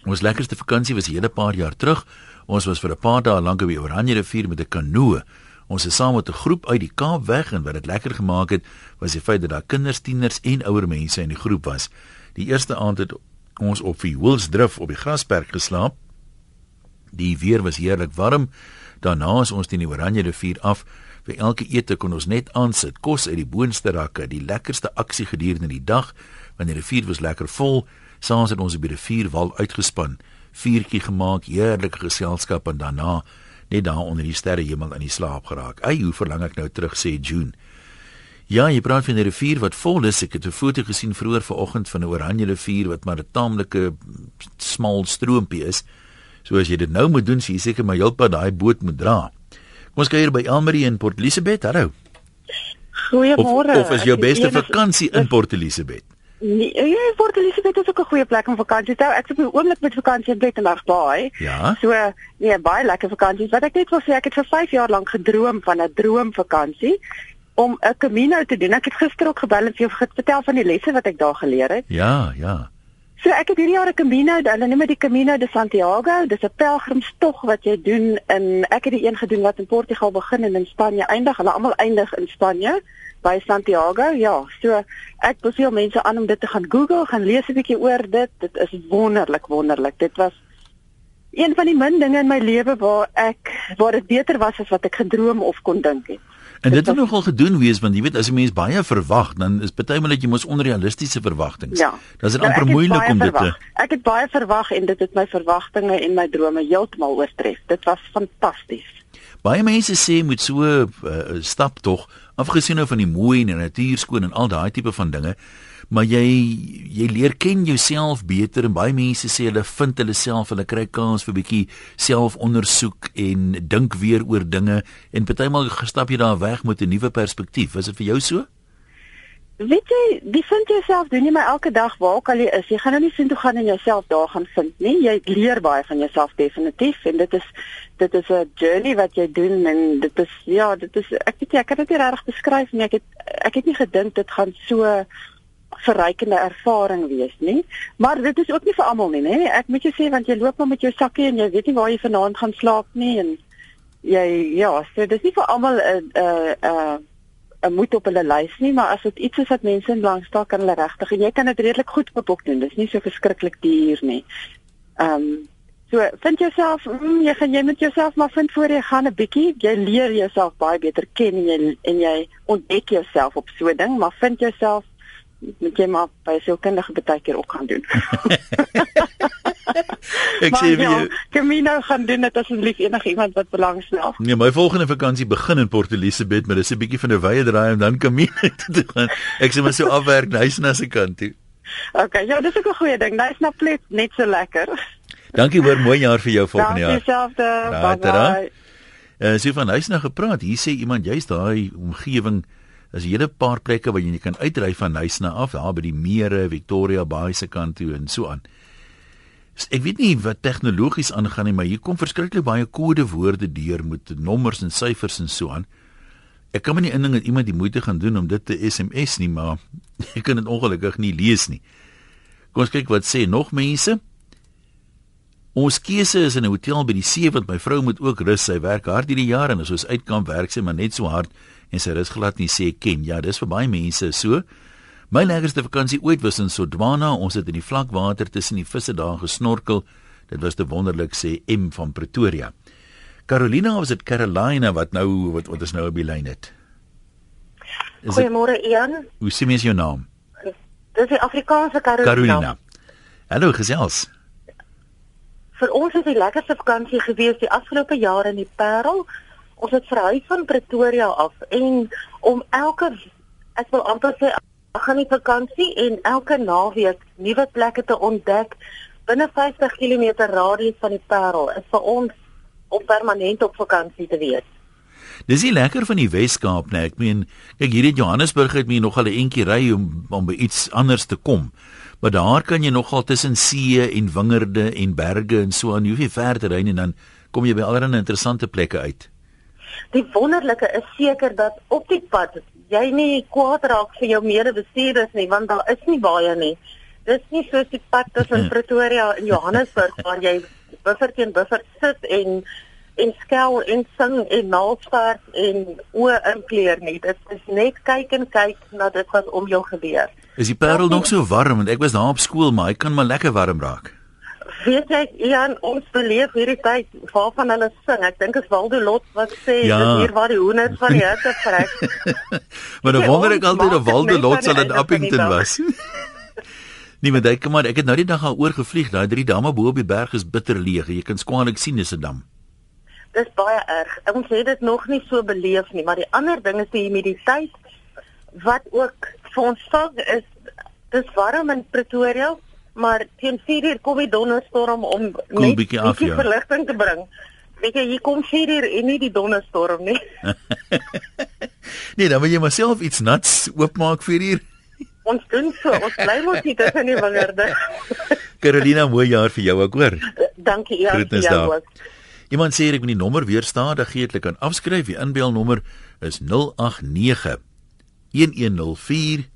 Speaker 1: Ons lekkerste vakansie was 'n hele paar jaar terug. Ons was vir 'n paar dae lank op die Oranje rivier met 'n kanoe. Ons is saam met 'n groep uit die Kaap weg en wat dit lekker gemaak het, was die feit dat daar kinders, tieners en ouer mense in die groep was. Die eerste aand het ons op die Woolsdrift op die grasperk geslaap. Die weer was heerlik warm. Daarna is ons teen die Oranje rivier af. Vir elke ete kon ons net aansit, kos uit die boonste rakke, die lekkerste aksie gedurende die dag, want die rivier was lekker vol. Saans het ons by die rivierwal uitgespan, vuurtjie gemaak, heerlike geselskap en daarna net daar onder die sterrehemel in die slaap geraak. Ai, hoe verlang ek nou terug sê June. Ja, jy praat van 'n rivier wat vol is. Ek het 'n foto gesien vroeër vanoggend van 'n oranje rivier wat maar 'n taamlike smal stroompie is. So as jy dit nou moet doen, sê jy seker maar heelpad daai boot moet dra. Kom ons kyk hier by Elmarie in Port Elizabeth. Hallo.
Speaker 8: Goeiemôre.
Speaker 1: Of, of is jou beste vakansie in Port Elizabeth?
Speaker 8: Nee, ja, Port Elizabeth is ook 'n goeie plek om vakansie te hou. Ek het op die oomblik met vakansie in Plettenberg Bay.
Speaker 1: Ja.
Speaker 8: So, nee, baie lekker vakansies. Wat ek net wil sê, ek het vir 5 jaar lank gedroom van 'n droomvakansie om 'n Camino te doen. Ek het gister ook gebel en vir jou vertel van die lesse wat ek daar geleer het.
Speaker 1: Ja, ja.
Speaker 8: So ek het hierdie jaar 'n Camino, hulle noem dit die Camino de Santiago. Dis 'n pelgrimstog wat jy doen in ek het die een gedoen wat in Portugal begin en in Spanje eindig. Hulle almal eindig in Spanje by Santiago. Ja, so ek beveel mense aan om dit te gaan Google, gaan lees 'n bietjie oor dit. Dit is wonderlik, wonderlik. Dit was een van die min dinge in my lewe waar ek waar dit beter was as wat ek gedroom of kon dink het.
Speaker 1: En dit het nogal gedoen wees want jy weet as 'n mens baie verwag, dan is baie maal dat jy mos onrealistiese verwagtinge.
Speaker 8: Ja.
Speaker 1: Dan is dit amper nou, moeilik om dit
Speaker 8: verwacht. te Ek het baie verwag en dit het my verwagtinge en my drome heeltemal oortref. Dit was fantasties.
Speaker 1: Baie mense sê moet so 'n uh, stap tog afgesien nou van die mooi en die natuur skoon en al daai tipe van dinge, maar jy jy leer ken jouself beter en baie mense sê hulle vind hulle self, hulle kry kans vir 'n bietjie selfondersoek en dink weer oor dinge en partymal gestap jy daar weg met 'n nuwe perspektief. Is dit vir jou so?
Speaker 8: Weet jy, wie vind jouself doen jy maar elke dag waar al jy is. Jy gaan nou nie sien toe gaan en jouself daar gaan vind nie. Jy leer baie van jouself definitief en dit is dit is 'n journey wat jy doen en dit is ja, dit is ek weet jy, ek kan dit nie regtig beskryf nie. Ek het ek het nie gedink dit gaan so verrykende ervaring wees nie. Maar dit is ook nie vir almal nie, nê? Ek moet jou sê want jy loop maar met jou sakkie en jy weet nie waar jy vanaand gaan slaap nie en jy ja, so dis nie vir almal 'n 'n 'n moed op hulle lys nie, maar as dit iets is wat mense in belang stel kan hulle regtig en jy kan dit redelik goed op boek doen. Dis nie so verskriklik duur nie. Ehm um, so vind jouself, mm, jy gaan jy met jouself maar vind voor jy gaan 'n bietjie, jy leer jouself baie beter ken en jy en jy ontdek jouself op so 'n ding, maar vind jouself met jy maar by sielkundige baie keer ook gaan doen. [laughs]
Speaker 1: ek sê vir jou,
Speaker 8: Camino gaan doen dit asseblief enige iemand wat belangstel.
Speaker 1: Nee, my volgende vakansie begin in Port Elizabeth, maar dis 'n bietjie van 'n wye draai om dan Camino [laughs] te gaan. Ek sê maar so afwerk nice na se kant toe.
Speaker 8: Okay, ja, dis ook 'n goeie ding. Nice na plek net so lekker.
Speaker 1: Dankie hoor, mooi jaar vir jou volgende jaar.
Speaker 8: Dankie selfde. Bye. bye.
Speaker 1: Uh so van huis na gepraat. Hier sê iemand jy's daai omgewing is 'n hele paar plekke waar jy kan uitry van huis na af, daar by die mere, Victoria Bay se kant toe en so aan. Ek weet nie wat tegnologies aangaan nie, maar hier kom verskriklik baie kodewoorde deur met nommers en syfers en so aan. Ek kan my nie indink dat iemand die moeite gaan doen om dit te SMS nie, maar [laughs] ek kan dit ongelukkig nie lees nie. Kom ons kyk wat sê nog mense. Ons keuse is in 'n hotel by die see want my vrou moet ook rus. Sy werk hard hierdie jaar en as ons uitkamp werk sy maar net so hard en sy rus glad nie sê ken. Ja, dis vir baie mense so. My lekkerste vakansie ooit was in Sodwana. Ons het in die vlakwater tussen die visse daar gesnorkel. Dit was te wonderlik sê M van Pretoria. Carolina is dit Carolina wat nou wat wat is nou op die lyn het?
Speaker 5: Goeiemôre Ian.
Speaker 1: Hoe sê mens jou naam?
Speaker 5: Dis die Afrikaanse Carolina.
Speaker 1: Carolina. Hallo gesels.
Speaker 5: Vir ons is die lekkerste vakansie gewees die afgelope jaar in die Parel. Ons het verhuis van Pretoria af en om elke ek wil amper sê Ek gaan nie vakansie en elke naweek nuwe plekke te ontdek binne 50 km radius van die Parel is vir ons om permanent op vakansie te wees.
Speaker 1: Dis nie lekker van die Wes-Kaap nie. Ek meen, kyk hier in Johannesburg het my nogal 'n entjie ry om om by iets anders te kom. Maar daar kan jy nogal tussen see en wingerde en berge en so aan, jy hoef nie ver te ry nie dan kom jy by allerlei interessante plekke uit.
Speaker 5: Die wonderlike is seker dat op die pad jy nie kwaad raak vir jou medebestuurders nie want daar is nie baie nie. Dis nie soos die pad tussen Pretoria en Johannesburg waar jy buffer teen buffer sit en en skel en sing en naalsvaart en oë inkleer nie. Dit is net kyk en kyk na dit wat om jou gebeur.
Speaker 1: Is die Parel nog so warm want ek was daar op skool maar hy kan maar lekker warm raak
Speaker 5: weet jy Ian ons beleef hierdie tyd waarvan hulle sing. Ek dink is Waldo Lot wat sê
Speaker 1: ja.
Speaker 5: dis hier waar die hoenders van die hitte vrek [laughs]
Speaker 1: maar dan wonder ek altyd of Waldo Lot sal in Appington was. [laughs] Nee maar ek maar ek het nou die dag al oor gevlieg daai drie damme bo op die berg is bitter leeg. Jy kan skwaarlik sien dis 'n dam.
Speaker 5: Dis baie erg. Ons het dit nog nie so beleef nie maar die ander ding is die humiditeit wat ook vir ons sag is dis warm in Pretoria maar teen 4 uur kom die donderstorm om
Speaker 1: cool net 'n bietjie
Speaker 5: ja. verligting te bring. Weet jy, hier kom 4 uur en nie die donderstorm nie. [laughs]
Speaker 1: nee, dan moet jy maar self iets nats oopmaak vir hier. [laughs]
Speaker 5: Ons doen so, ons bly mos nie tussen die wingerde. [laughs]
Speaker 1: Carolina, mooi jaar vir jou ook hoor.
Speaker 5: Dankie ja, vir jou ook.
Speaker 1: Iemand sê ek moet die nommer weer stadig gee, ek kan afskryf. Die inbelnommer is 089 1104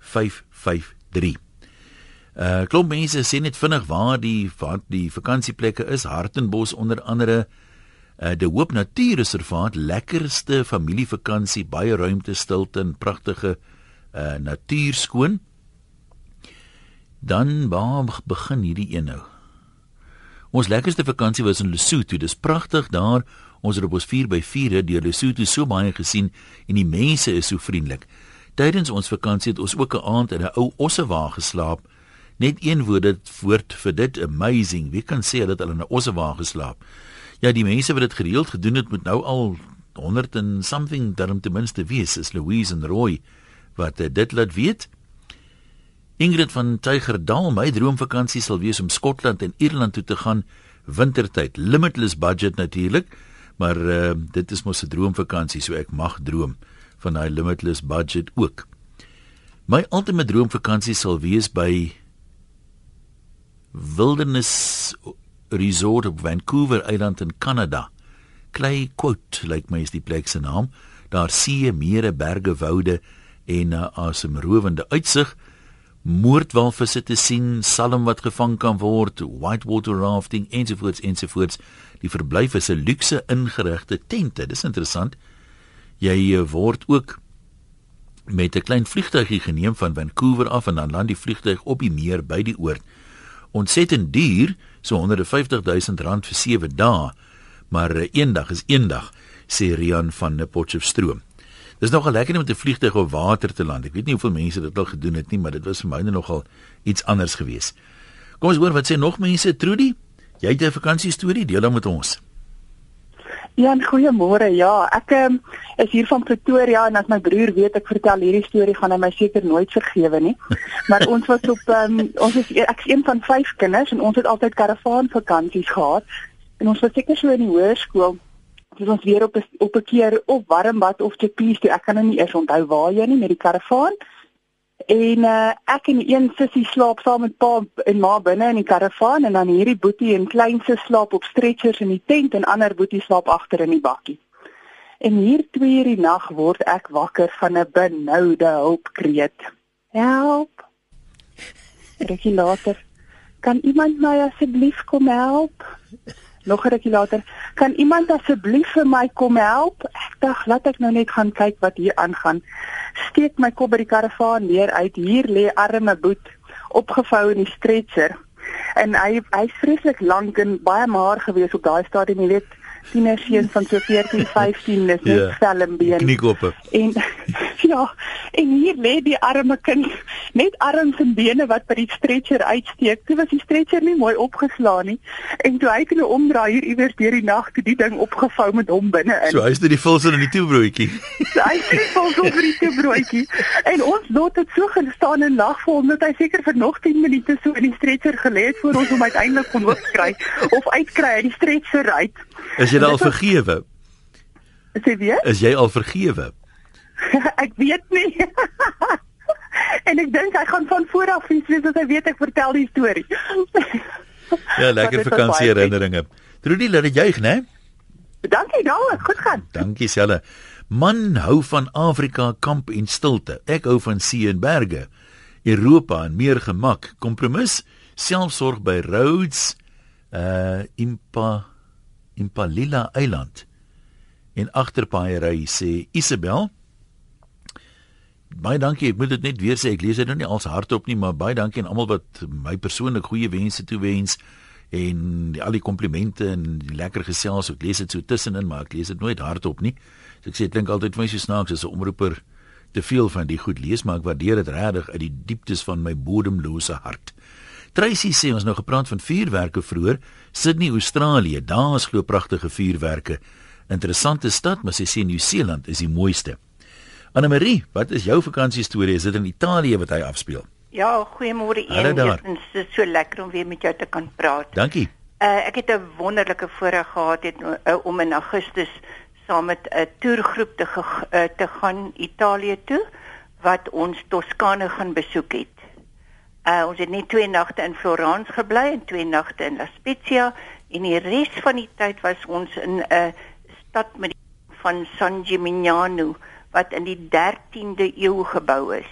Speaker 1: 553. Uh klomp mense sê net vinnig waar die wat die vakansieplekke is. Hartenbos onder andere. Uh die Hoop Natuurreservaat, lekkerste familievakansie, baie ruimte, stilte en pragtige uh natuur skoon. Dan waar begin hierdie een nou? Ons lekkerste vakansie was in Lesotho. Dis pragtig daar. Ons het op ons 4x4 deur Lesotho so baie gesien en die mense is so vriendelik. Tydens ons vakansie het ons ook 'n aand in 'n ou ossewa geslaap Net een woord dit woord vir dit amazing. Wie kan sê dat hulle in 'n ossewa geslaap? Ja, die mense wat dit gereeld gedoen het moet nou al 100 en something daarom ten minste wees is Louise en Roy wat uh, dit laat weet. Ingrid van Tuigerdal, my droomvakansie sal wees om Skotland en Ierland toe te gaan wintertyd. Limitless budget natuurlik, maar uh, dit is mos 'n droomvakansie, so ek mag droom van daai limitless budget ook. My ultimate droomvakansie sal wees by Wilderness Resort op Vancouver Eiland in Kanada. Clay Quote, lyk like my is die plek se naam. Daar see, mere, berge, woude en 'n uh, asemrowende uitsig. Moordwalvisse te sien, salm wat gevang kan word, whitewater rafting ensovoorts ensovoorts. Die verblyf is 'n luukse ingerigte tente. Dis interessant. Jy uh, word ook met 'n klein vliegtuigie geneem van Vancouver af en dan land die vliegtuig op die meer by die oord ontsettend duur, so 150 000 rand vir 7 dae, maar uh, eendag is eendag, sê Rian van Potchefstroom. Dis nogal lekker om met 'n vliegtuig op water te land. Ek weet nie hoeveel mense dit al gedoen het nie, maar dit was vir my nogal iets anders geweest. Kom ons hoor wat sê nog mense, Trudy? Jy het 'n vakansie storie, deel hom met ons.
Speaker 9: Ja, goeiemôre. Ja, ek um, is hier van Pretoria en as my broer weet ek vertel hierdie storie gaan hy my seker nooit vergewe nie. [laughs] Maar ons was op um, ons is ek is een van vyf kinders en ons het altyd karavaan vakansies gehad. En ons was seker so in die hoërskool dis ons weer op op 'n keer op Warmbad of Chappies toe. Ek kan nou nie eers onthou waar jy nie met die karavaan. En uh, ek en een sussie slaap saam met pa en ma binne in die karavaan en dan hierdie boetie en kleinste slaap op stretchers in die tent en ander boetie slaap agter in die bakkie. En hier 2 uur die nag word ek wakker van 'n benoude hulpkreet. Help. Rukkie later. Kan iemand my asseblief kom help? Nog 'n rukkie later. Kan iemand asseblief vir my kom help? Ek dink laat ek nou net gaan kyk wat hier aangaan. Steek my kop by die karavaan neer uit. Hier lê arme boet opgevou in die stretcher. En hy hy's vreeslik lank en baie maar gewees op daai stadium, jy weet tienerseun van so 14, 15 [laughs] is net yeah. velmbeen.
Speaker 1: Kniekoppe.
Speaker 9: En [laughs] ja, en hier lê die arme kind net arms en bene wat by die stretcher uitsteek. Toe was die stretcher nie mooi opgeslaan nie. En toe hy hulle omdraai hier iewers deur die nag toe die ding opgevou met hom binne in.
Speaker 1: So hy's net die vulsel in die toebroodjie.
Speaker 9: So [laughs] hy sê vulsel vir die toebroodjie. En ons lot het so gestaan en lag vir hom dat hy seker vir nog 10 minute so in die stretcher gelê het voor ons om uiteindelik kon hoofkry of uitkry uit die stretcher uit.
Speaker 1: Is jy al vergewe?
Speaker 9: Sê wie?
Speaker 1: Is jy al vergewe? [laughs]
Speaker 9: ek weet nie. [laughs] en ek dink hy gaan van voor af iets wees as hy weet ek vertel die storie.
Speaker 1: ja, lekker [laughs] vakansie herinneringe. Trudy, laat dit juig, né?
Speaker 9: Dankie, nou, goed gaan.
Speaker 1: Dankie selle. Man hou van Afrika kamp en stilte. Ek hou van see en berge. Europa en meer gemak. Kompromis, selfsorg by Rhodes, uh Impa Impalila Eiland. En agterpaaiery sê Isabel Baie dankie. Ek moet dit net weer sê. Ek lees dit nou nie als hardop nie, maar baie dankie aan almal wat my persoonlik goeie wense toewens en die, al die komplimente en die lekker gesels. Ek lees dit so tussenin, maar ek lees dit nooit hardop nie. So ek sê ek dink altyd vir my so snaaks as 'n omroeper te veel van die goed lees, maar ek waardeer dit regtig uit die dieptes van my bodemlose hart. Tracy sê ons nou gepraat van vuurwerke vroeër. Sydney, Australië, daar is glo pragtige vuurwerke. Interessante stad, maar sy sê Nieu-Seeland is die mooiste. Anne Marie, wat is jou vakansie storie? Is dit in Italië wat hy afspeel?
Speaker 10: Ja, goeiemôre een. Dit is so lekker om weer met jou te kan praat.
Speaker 1: Dankie.
Speaker 10: Uh, ek het 'n wonderlike voorreg gehad het uh, om in Augustus saam met 'n toergroep te ge, uh, te gaan Italië toe wat ons Toskane gaan besoek het. Uh, ons het net twee nagte in Florence gebly en twee nagte in La Spezia en die res van die tyd was ons in 'n uh, stad met van San Gimignano wat in die 13de eeu gebou is.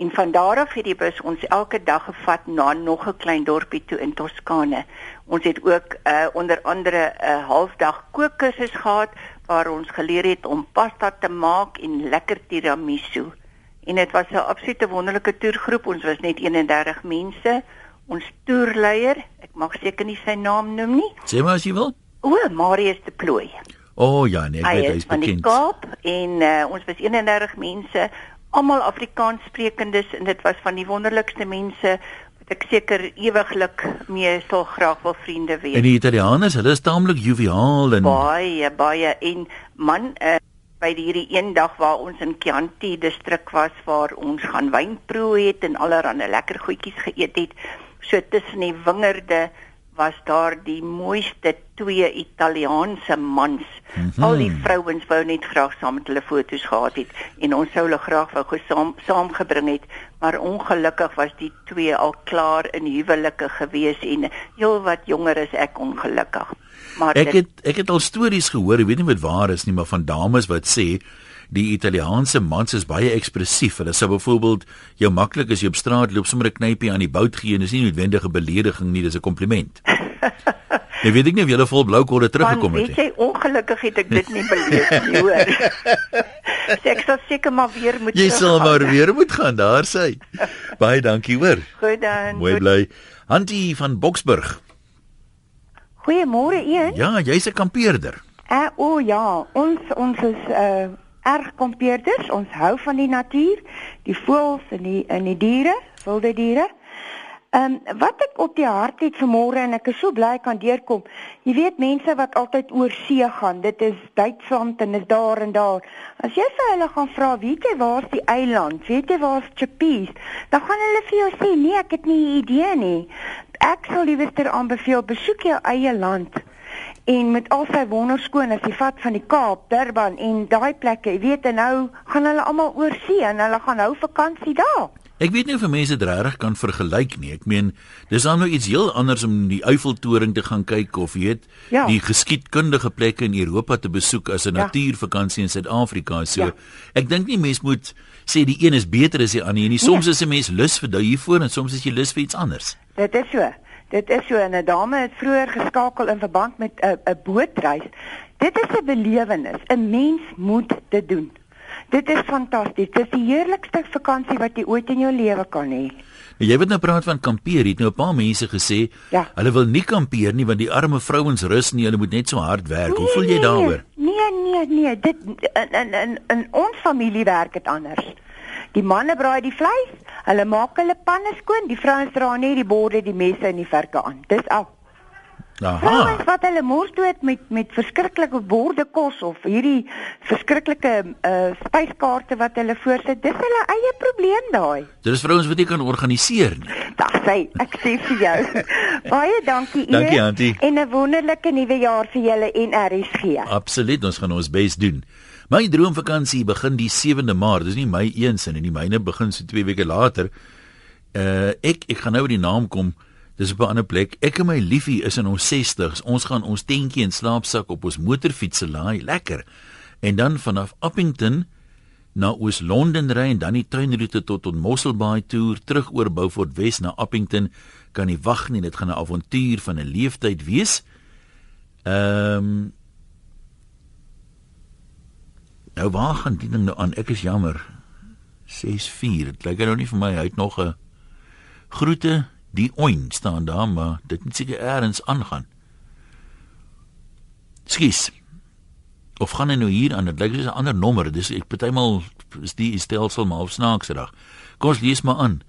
Speaker 10: En van daar af het die bus ons elke dag gevat na nog 'n klein dorpie toe in Toskane. Ons het ook uh, onder andere 'n uh, halfdag kookkursus gehad waar ons geleer het om pasta te maak en lekker tiramisu. En dit was 'n absolute wonderlike toergroep. Ons was net 31 mense. Ons toerleier, ek mag seker nie sy naam noem nie.
Speaker 1: Sê maar as jy wil.
Speaker 10: O, Marius de Plooi.
Speaker 1: O oh, ja, nee, ek weet hy is bekend.
Speaker 10: Hy is van die Kaap en uh, ons was 31 mense, almal Afrikaans sprekendes en dit was van die wonderlikste mense wat ek seker ewiglik mee sal graag wil vriende wees.
Speaker 1: En die Italianers, hulle is taamlik joviaal en
Speaker 10: baie baie en man uh, by hierdie een dag waar ons in Chianti distrik was waar ons gaan wyn proe het en allerlei lekker goedjies geëet het so tussen die wingerde was daar die mooiste twee Italiaanse mans. Mm -hmm. Al die vrouens wou net graag saam met hulle foto's gehad het en ons sou hulle graag wou gesaam saamgebring het, maar ongelukkig was die twee al klaar in huwelike gewees en heel wat jonger is ek ongelukkig.
Speaker 1: Maar ek het ek het al stories gehoor, ek weet nie wat waar is nie, maar van dames wat sê die Italiaanse mans is baie ekspressief. Hulle sou byvoorbeeld jou maklik as jy op straat loop sommer 'n knypie aan die bout gee en dis nie noodwendige belediging nie, dis 'n kompliment. Ek [laughs] weet ek nie of jy al vol blou korre teruggekom het
Speaker 10: nie. Weet jy ongelukkig het ek dit nie beleef nie, hoor. [laughs] Ek sal seker maar weer moet
Speaker 1: Jy sal maar weer moet gaan, daar sê. [laughs] Baie dankie, hoor.
Speaker 10: Goed dan.
Speaker 1: Mooi bly. Antie van Boksburg.
Speaker 11: Goeiemôre, een.
Speaker 1: Ja, jy's 'n kampeerder.
Speaker 11: Uh, o ja, ons ons is uh erg kampeerders. Ons hou van die natuur, die voëls en die en die diere, wilde diere. Ehm um, wat ek op die hart het vanmôre en ek is so bly kan deurkom. Jy weet mense wat altyd oor see gaan. Dit is Duitsland en is daar en daar. As jy vir hulle gaan vra, weet jy waar's die eiland? Weet jy waar's Chappies? Dan gaan hulle vir jou sê, "Nee, ek het nie 'n idee nie." Ek sal liewer aanbeveel besoek jou eie land en met al sy wonderskoon as jy vat van die Kaap, Durban en daai plekke, jy weet en nou gaan hulle almal oor see en hulle gaan hou vakansie daar.
Speaker 1: Ek weet nie of mense dit regtig kan vergelyk nie. Ek meen, dis dan nou iets heel anders om die Eiffeltoring te gaan kyk of jy weet, ja. die geskiedkundige plekke in Europa te besoek as 'n ja. natuurvakansie in Suid-Afrika. So, ja. ek dink nie mense moet sê die een is beter as die ander nie. Soms nee. is 'n mens lus vir daai hiervoor en soms is jy lus vir iets anders.
Speaker 11: Dit is so. Dit is so 'n dame het vroeër geskakel in verband met 'n 'n bootreis. Dit is 'n belewenis. 'n Mens moet dit doen. Dit is fantasties. Dit is die heerlikste vakansie wat jy ooit in jou lewe kan hê.
Speaker 1: Nou, jy het nou praat van kampeer. Het nou 'n paar mense gesê, ja. hulle wil nie kampeer nie want die arme vrouens rus nie, hulle moet net so hard werk. Nee, Hoe voel jy nee, daaroor?
Speaker 11: Nee, nee, nee, dit in in in, in ons familie werk dit anders. Die manne braai die vleis, hulle maak hulle panne skoon, die vrouens dra net die borde, die messe en die varke aan. Dis al. Aha. Wat hulle mors dood met met verskriklike borde kos of hierdie verskriklike uh spyskaarte wat hulle voorsit. Dis hulle eie probleem daai.
Speaker 1: Dit is vrouens wat nie kan organiseer nie.
Speaker 11: Dag sê, ek sê vir jou. [laughs] Baie dankie
Speaker 1: u. Dankie Antie.
Speaker 11: En 'n wonderlike nuwe jaar vir julle en RSG.
Speaker 1: Absoluut, ons gaan ons bes doen. My droomvakansie begin die 7de Maart. Dis nie my eens en die myne begin so 2 weke later. Uh ek ek gaan nou die naam kom. Dis op 'n ander plek. Ek en my liefie is in ons 60s. Ons gaan ons tentjie en slaapsak op ons motorfiets laai, lekker. En dan vanaf Appington na Oos-London ry en dan die tuinroete tot tot Mosselbaai toe, terug oor Beaufort Wes na Appington. Kan nie wag nie, dit gaan 'n avontuur van 'n leeftyd wees. Ehm um, Nou waar gaan die ding nou aan? Ek is jammer. 64. Dit lyk nou nie vir my hy het nog 'n groete die oin staan daar, maar dit moet seker eers aangaan. Skies. Of gaan hy nou hier aan? Dit lyk soos 'n ander nommer. Dis ek partymal is die stelsel maar op snaaksdag. Kom ons lees maar aan.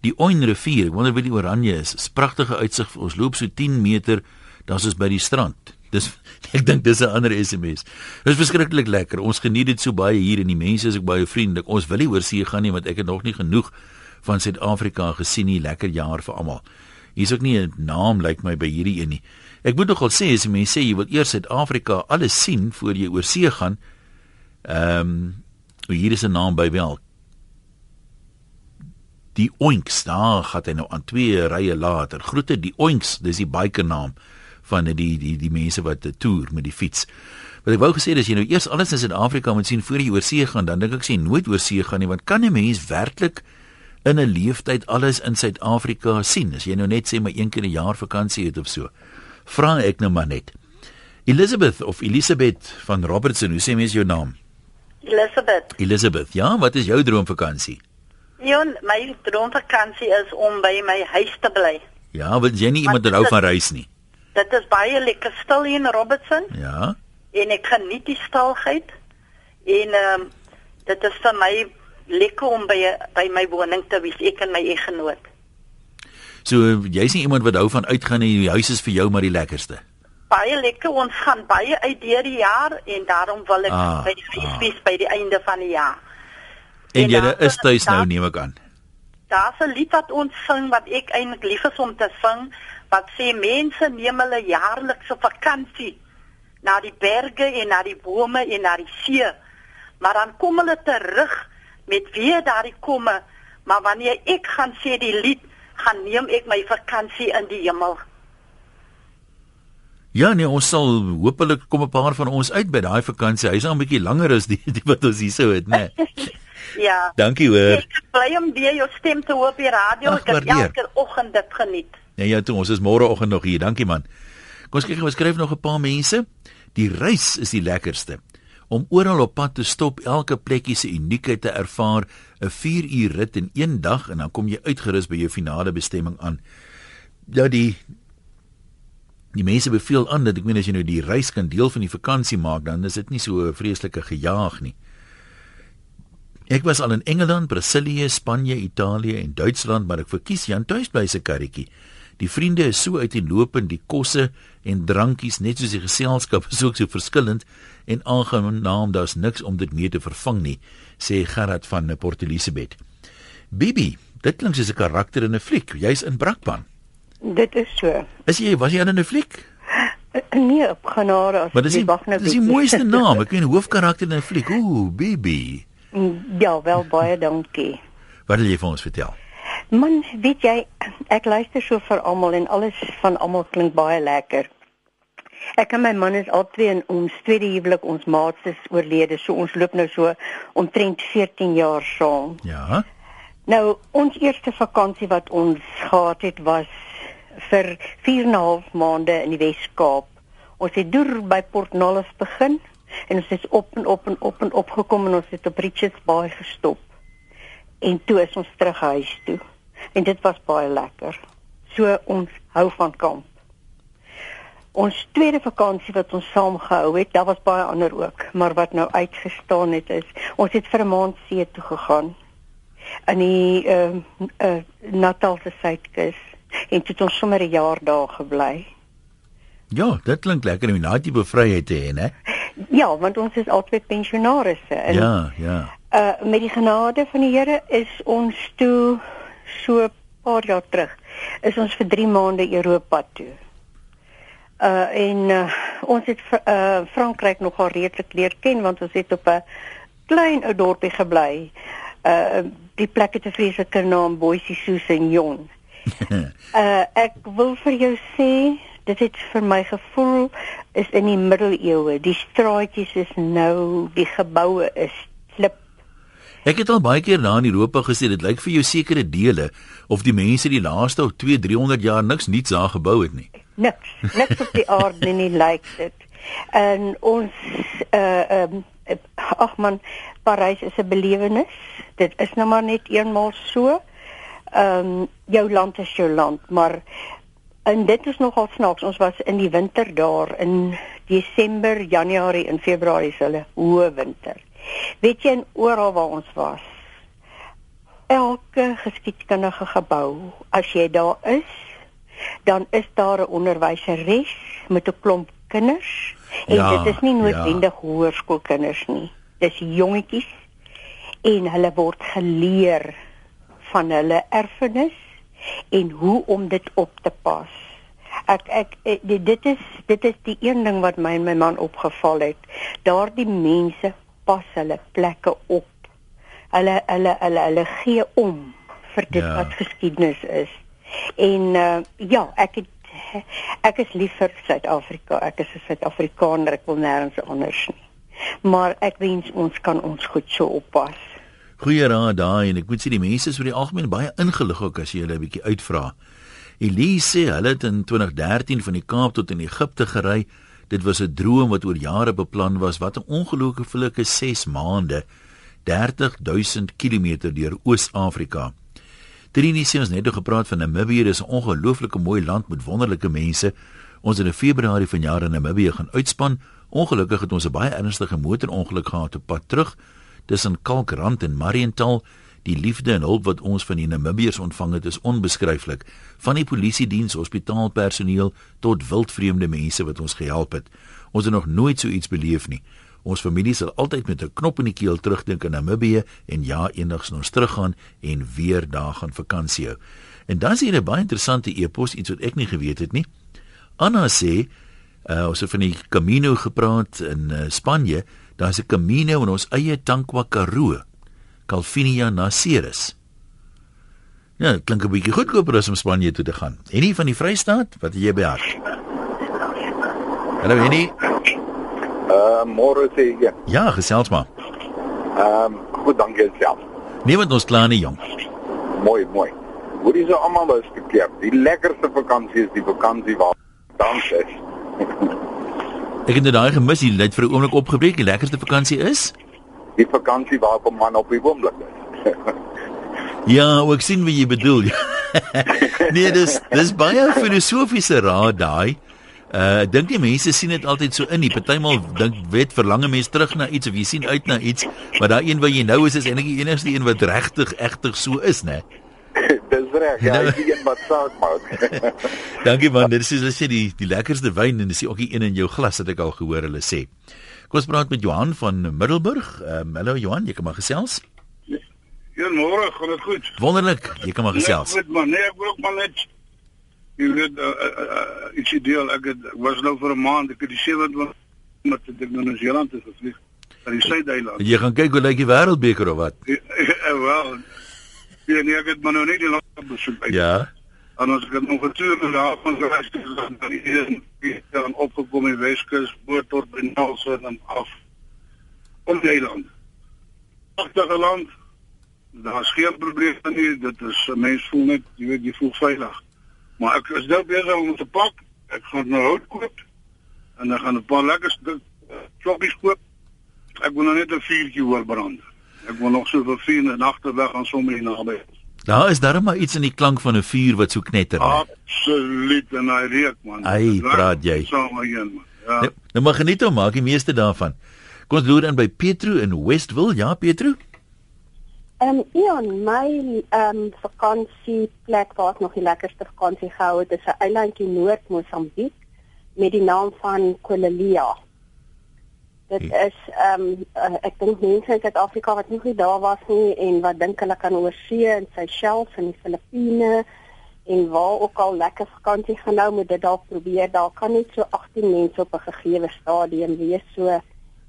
Speaker 1: Die Oin rivier, ek wonder wie die oranje is. 'n Pragtige uitsig. Ons loop so 10 meter, dan is ons by die strand. Dis [laughs] ek dink dis 'n ander SMS. Dit is verskriklik lekker. Ons geniet dit so baie hier en die mense is ook baie vriendelik. Ons wil nie oor see gaan nie want ek het nog nie genoeg van Suid-Afrika gesien nie. Lekker jaar vir almal. Hier's ook nie 'n naam lyk like my by hierdie een nie. Ek moet nogal sê as mense sê jy wil eers Suid-Afrika alles sien voor jy oor see gaan. Ehm um, hier is 'n naam by wel. Die Oinks, daar gaan hy nou aan twee rye later. Groete die Oinks, dis die biker naam van die die die mense wat toer met die fiets. Wat ek wou gesê is jy nou eers alles in Suid-Afrika moet sien voor jy oor see gaan, dan dink ek sê nooit oor see gaan nie, want kan 'n mens werklik in 'n leeftyd alles in Suid-Afrika sien? As jy nou net sê maar een keer 'n jaar vakansie het of so. Vra ek nou maar net. Elizabeth of Elisabeth van Robertson, hoe sê mens jou naam?
Speaker 12: Elizabeth.
Speaker 1: Elizabeth, ja, wat is jou droomvakansie?
Speaker 12: Ja, my droomvakansie is om by my huis te bly.
Speaker 1: Ja, want jy nie iemand hou van reis nie.
Speaker 12: Dit is baie lekker stil hier in Robertson.
Speaker 1: Ja.
Speaker 12: En ek geniet die stilheid. En ehm um, dit is vir my lekker om by by my woning te wees, ek en my eggenoot.
Speaker 1: So jy's nie iemand wat hou van uitgaan en die huis is vir jou maar die lekkerste.
Speaker 12: Baie lekker, ons gaan baie uit deur die jaar en daarom wil ek ah, by die fees ah. by die einde van die jaar.
Speaker 1: En, en jy is tuis nou neem ek aan.
Speaker 12: Daar's 'n lied wat ons sing wat ek eintlik lief is om te sing wat sê mense neem hulle jaarlikse vakansie na die berge en na die bome en na die see. Maar dan kom hulle terug met weer daardie komme, maar wanneer ek gaan sê die lied, gaan neem ek my vakansie in die hemel.
Speaker 1: Ja nee, ons sal hopelik kom 'n paar van ons uit by daai vakansie. Hy's nou 'n bietjie langer as die, die wat ons hier sou het, né? Nee. [laughs]
Speaker 12: ja.
Speaker 1: Dankie hoor.
Speaker 12: Ek bly om weer jou stem te hoor op die radio. Ach, ek het elke oggend dit geniet.
Speaker 1: Ja ja, toe ons is môreoggend nog hier. Dankie man. Kom ons kyk, ons skryf nog 'n paar mense. Die reis is die lekkerste. Om oral op pad te stop, elke plekkie se uniekheid te ervaar, 'n 4 uur rit in een dag en dan kom jy uitgerus by jou finale bestemming aan. Ja, die die mense beveel aan dat ek meen as jy nou die reis kan deel van die vakansie maak, dan is dit nie so 'n vreeslike gejaag nie. Ek was al in Engeland, Brasilië, Spanje, Italië en Duitsland, maar ek verkies Jan tuisblyse karretjie. Die vriende is so uiteenlopend, die kosse en drankies net soos die geselskap is ook so verskillend en aangenaam, daar's niks om dit mee te vervang nie, sê Gerard van Port Elizabeth. Bibi, dit klink soos 'n karakter in 'n fliek. Jy's in Brakpan.
Speaker 13: Dit is so.
Speaker 1: Is jy was jy in 'n fliek? [gasps]
Speaker 13: Nee, op genade as
Speaker 1: Maar dis die,
Speaker 13: wag nou
Speaker 1: dis die mooiste [laughs] naam. Ek ken hoofkarakter in 'n fliek. Ooh, baby.
Speaker 13: Ja, wel baie dankie.
Speaker 1: Wat wil jy vir ons vertel?
Speaker 13: Man, weet jy, ek luister so vir almal en alles van almal klink baie lekker. Ek en my man is albei in ons tweede huwelik, ons maats is oorlede, so ons loop nou so omtrent 14 jaar saam.
Speaker 1: Ja.
Speaker 13: Nou, ons eerste vakansie wat ons gehad het was vir 4 en 'n half maande in die Wes-Kaap. Ons het deur by Port Nolloth begin en ons het op en op en op en op gekom en ons het op Richards Bay gestop. En toe is ons terug huis toe. En dit was baie lekker. So ons hou van kamp. Ons tweede vakansie wat ons saam gehou het, daar was baie ander ook, maar wat nou uitgestaan het is, ons het vir 'n maand see toe gegaan in die ehm uh, uh, Natalse suidkus en toe het ons sommer 'n jaar daar gebly.
Speaker 1: Ja, dit klink lekker om na die bevryheid te hê, né?
Speaker 13: Ja, want ons is altyd pensionarisse en
Speaker 1: Ja, ja.
Speaker 13: uh met die genade van die Here is ons toe so paar jaar terug is ons vir 3 maande Europa toe. Uh en uh, ons het uh Frankryk nogal redelik leer ken want ons het op 'n klein ou dorpie gebly. Uh die plek het 'n vreeslike naam Jon. [laughs] uh ek wil vir jou sê dit het vir my gevoel is in die middeleeue. Die straatjies is nou, die geboue is klip
Speaker 1: Ek het al baie keer daar in Europa gesê dit lyk vir jou sekere dele of die mense die laaste 2, 300 jaar niks niets daar gebou het nie.
Speaker 13: niks niks op die aarde nie lyk dit. En ons uh um ag man Parys is 'n belewenis. Dit is nou maar net eenmaal so. Ehm um, jou land is jou land maar en dit is nogal snaaks. Ons was in die winter daar in Desember Januarie en Februarie is hulle hoë winter weet jy en oral waar ons was elke geskiedkundige gebou as jy daar is dan is daar 'n onderwyseres met 'n klomp kinders en
Speaker 1: Ja,
Speaker 13: dit is nie noodwendig ja. hoërskoolkinders nie. Dis jongetjies en hulle word geleer van hulle erfenis en hoe om dit op te pas. Ek ek eh, dit is dit is die een ding wat my en my man opgeval het. Daardie mense pas hulle plekke op. Hulle hulle hulle hulle gee om vir dit
Speaker 1: Ja.
Speaker 13: wat geskiedenis is. En uh, ja, ek het ek is lief vir Suid-Afrika. Ek is 'n Suid-Afrikaner. Ek wil nêrens anders nie. Maar ek wens ons kan ons goed so oppas.
Speaker 1: Goeie raad daai en ek moet sê die mense is oor die algemeen baie ingelig ook as jy hulle 'n bietjie uitvra. Elise sê hulle het in 2013 van die Kaap tot in Egipte gery. Dit was 'n droom wat oor jare beplan was. Wat 'n ongelooflike 6 maande. 30000 km deur Oos-Afrika. Sê ons net nou gepraat van Namibië, dis 'n ongelooflike mooi land met wonderlike mense. Ons het in Februarie vanjaar in Namibië gaan uitspan. Ongelukkig het ons 'n baie ernstige motorongeluk gehad op pad terug tussen Kalkrand en Mariental. Die liefde en hulp wat ons van die Namibiërs ontvang het, is onbeskryflik. Van die polisie diens, hospitaalpersoneel tot wildvreemde mense wat ons gehelp het. Ons het nog nooit so iets beleef nie. Ons familie sal altyd met 'n knop in die keel terugdink aan Namibië en ja, eendag sal ons teruggaan en weer daar gaan vakansie hou. En dan is hier 'n baie interessante e-pos, iets wat ek nie geweet het nie. Anna sê, uh, ons het van die Camino gepraat in uh, Spanje. Daar's 'n Camino in ons eie Tankwa Karoo, Calvinia na Ceres. Ja, dit klink 'n bietjie goedkoper as om Spanje toe te gaan. En nie van die Vrystaat, wat jy by hart? Hallo Henny.
Speaker 14: Uh môre sê ek.
Speaker 1: Ja, gesels maar.
Speaker 14: Ehm um, goed, dankie self.
Speaker 1: Nee, want ons klaar nie jong.
Speaker 14: Mooi, mooi. Hoe dis almal is gekeer. Die lekkerste vakansie is die vakansie waar dans is. [laughs]
Speaker 1: Ek het dit daai gemis, jy het vir 'n oomblik opgebreek. Die lekkerste vakansie is?
Speaker 14: Die vakansie waar 'n man op die oomblik is. [laughs]
Speaker 1: Ja, ek sien wat jy bedoel. [laughs] nee, dis dis baie filosofiese raad daai. Uh ek dink die mense sien dit altyd so in. Die partymal dink wet verlang 'n mens terug na iets of jy sien uit na iets, maar daai een wat jy nou is is eintlik die enigste een wat regtig egtig so is, né? [laughs]
Speaker 14: Dis reg. Ja,
Speaker 1: Nou-
Speaker 14: is een wat saak maak.
Speaker 1: Dankie man, dit is hulle sê die die lekkerste wyn en dis die ook die een in jou glas het ek al gehoor hulle sê. Kom ons praat met Johan van Middelburg. Ehm um, hallo Johan, jy kan maar gesels.
Speaker 15: Goeiemôre, gaan dit goed?
Speaker 1: Wonderlik, jy kan maar gesels.
Speaker 15: Nee, goed man, nee, ek wil ook maar net Jy weet uh, uh, uh, iets ideaal ek het ek was nou vir 'n maand ek het die 27 met ek nou New Zealand te gevlieg aan die Suid-eiland.
Speaker 1: Jy gaan kyk hoe lyk die wêreldbeker of wat? [laughs]
Speaker 15: Ja, wel. Ja, nee, ek het maar nou net die land besoek. uit.
Speaker 1: Ja.
Speaker 15: En ons het nog getuur en daar van gereis het dan dan hier dan opgekom in Weskus, boot tot by Nelson en af. Om die eiland. Pragtige land. Daar's geen probleem nie, dit is 'n mens voel net, jy weet, jy voel veilig. Maar ek is nou besig om te pak. Ek gaan nou hout koop en dan gaan 'n paar lekker stuk klokkies koop. Ek wil nou net 'n vuurtjie hoor brand. Ek wil nog vir vier nagte weg gaan sommer hier naby.
Speaker 1: Daar is darem maar iets in die klank van 'n vuur wat so knetter.
Speaker 15: Absoluut en hy reuk man.
Speaker 1: Ai, praat jy.
Speaker 15: Sommerheen man. Ja.
Speaker 1: Nou, nou maar geniet hom, maak die meeste daarvan. Kom ons loer in by Petro in Westville. Ja, Petro.
Speaker 16: Ehm um, Ian, my ehm um, vakansieplek waar ek nog die lekkerste vakansie gehou het, is 'n eilandjie Noord-Mosambiek met die naam van Kolalia. Dit is ehm um, uh, ek dink mense in Suid-Afrika wat nog nie daar was nie en wat dink hulle kan oorsee in Seychelles en die Filippine en waar ook al lekker vakansie gaan nou met dit dalk probeer. Daar kan net so 18 mense op 'n gegeewe stadium wees. So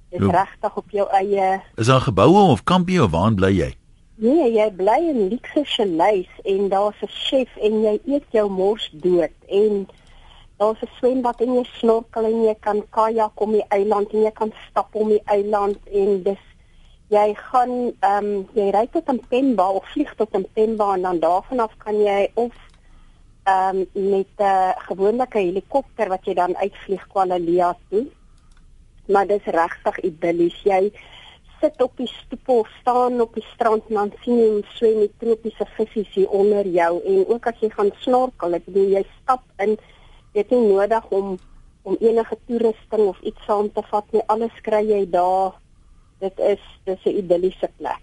Speaker 16: dis regtig op jou eie
Speaker 1: Is daar geboue of kampie of waar bly jy?
Speaker 16: Nee, jy bly in luxe chalets en daar's 'n chef en jy eet jou mors dood en daar's 'n swembad en jy snorkel en jy kan kajak om die eiland en jy kan stap om die eiland en dis jy gaan ehm um, jy ry tot Pemba of vlieg tot Pemba en dan daarvan af kan jy of ehm um, met 'n uh, gewone helikopter wat jy dan uitvlieg Lumpur toe. Maar dis regtig idillies. Jy sit op die stoep of staan op die strand en dan sien jy hoe swem die tropiese visse hier onder jou en ook as jy gaan snorkel, ek bedoel jy stap in jy het nie nodig om om enige toerusting of iets saam te vat nie. Alles kry jy daar. Dit is dis 'n idilliese plek.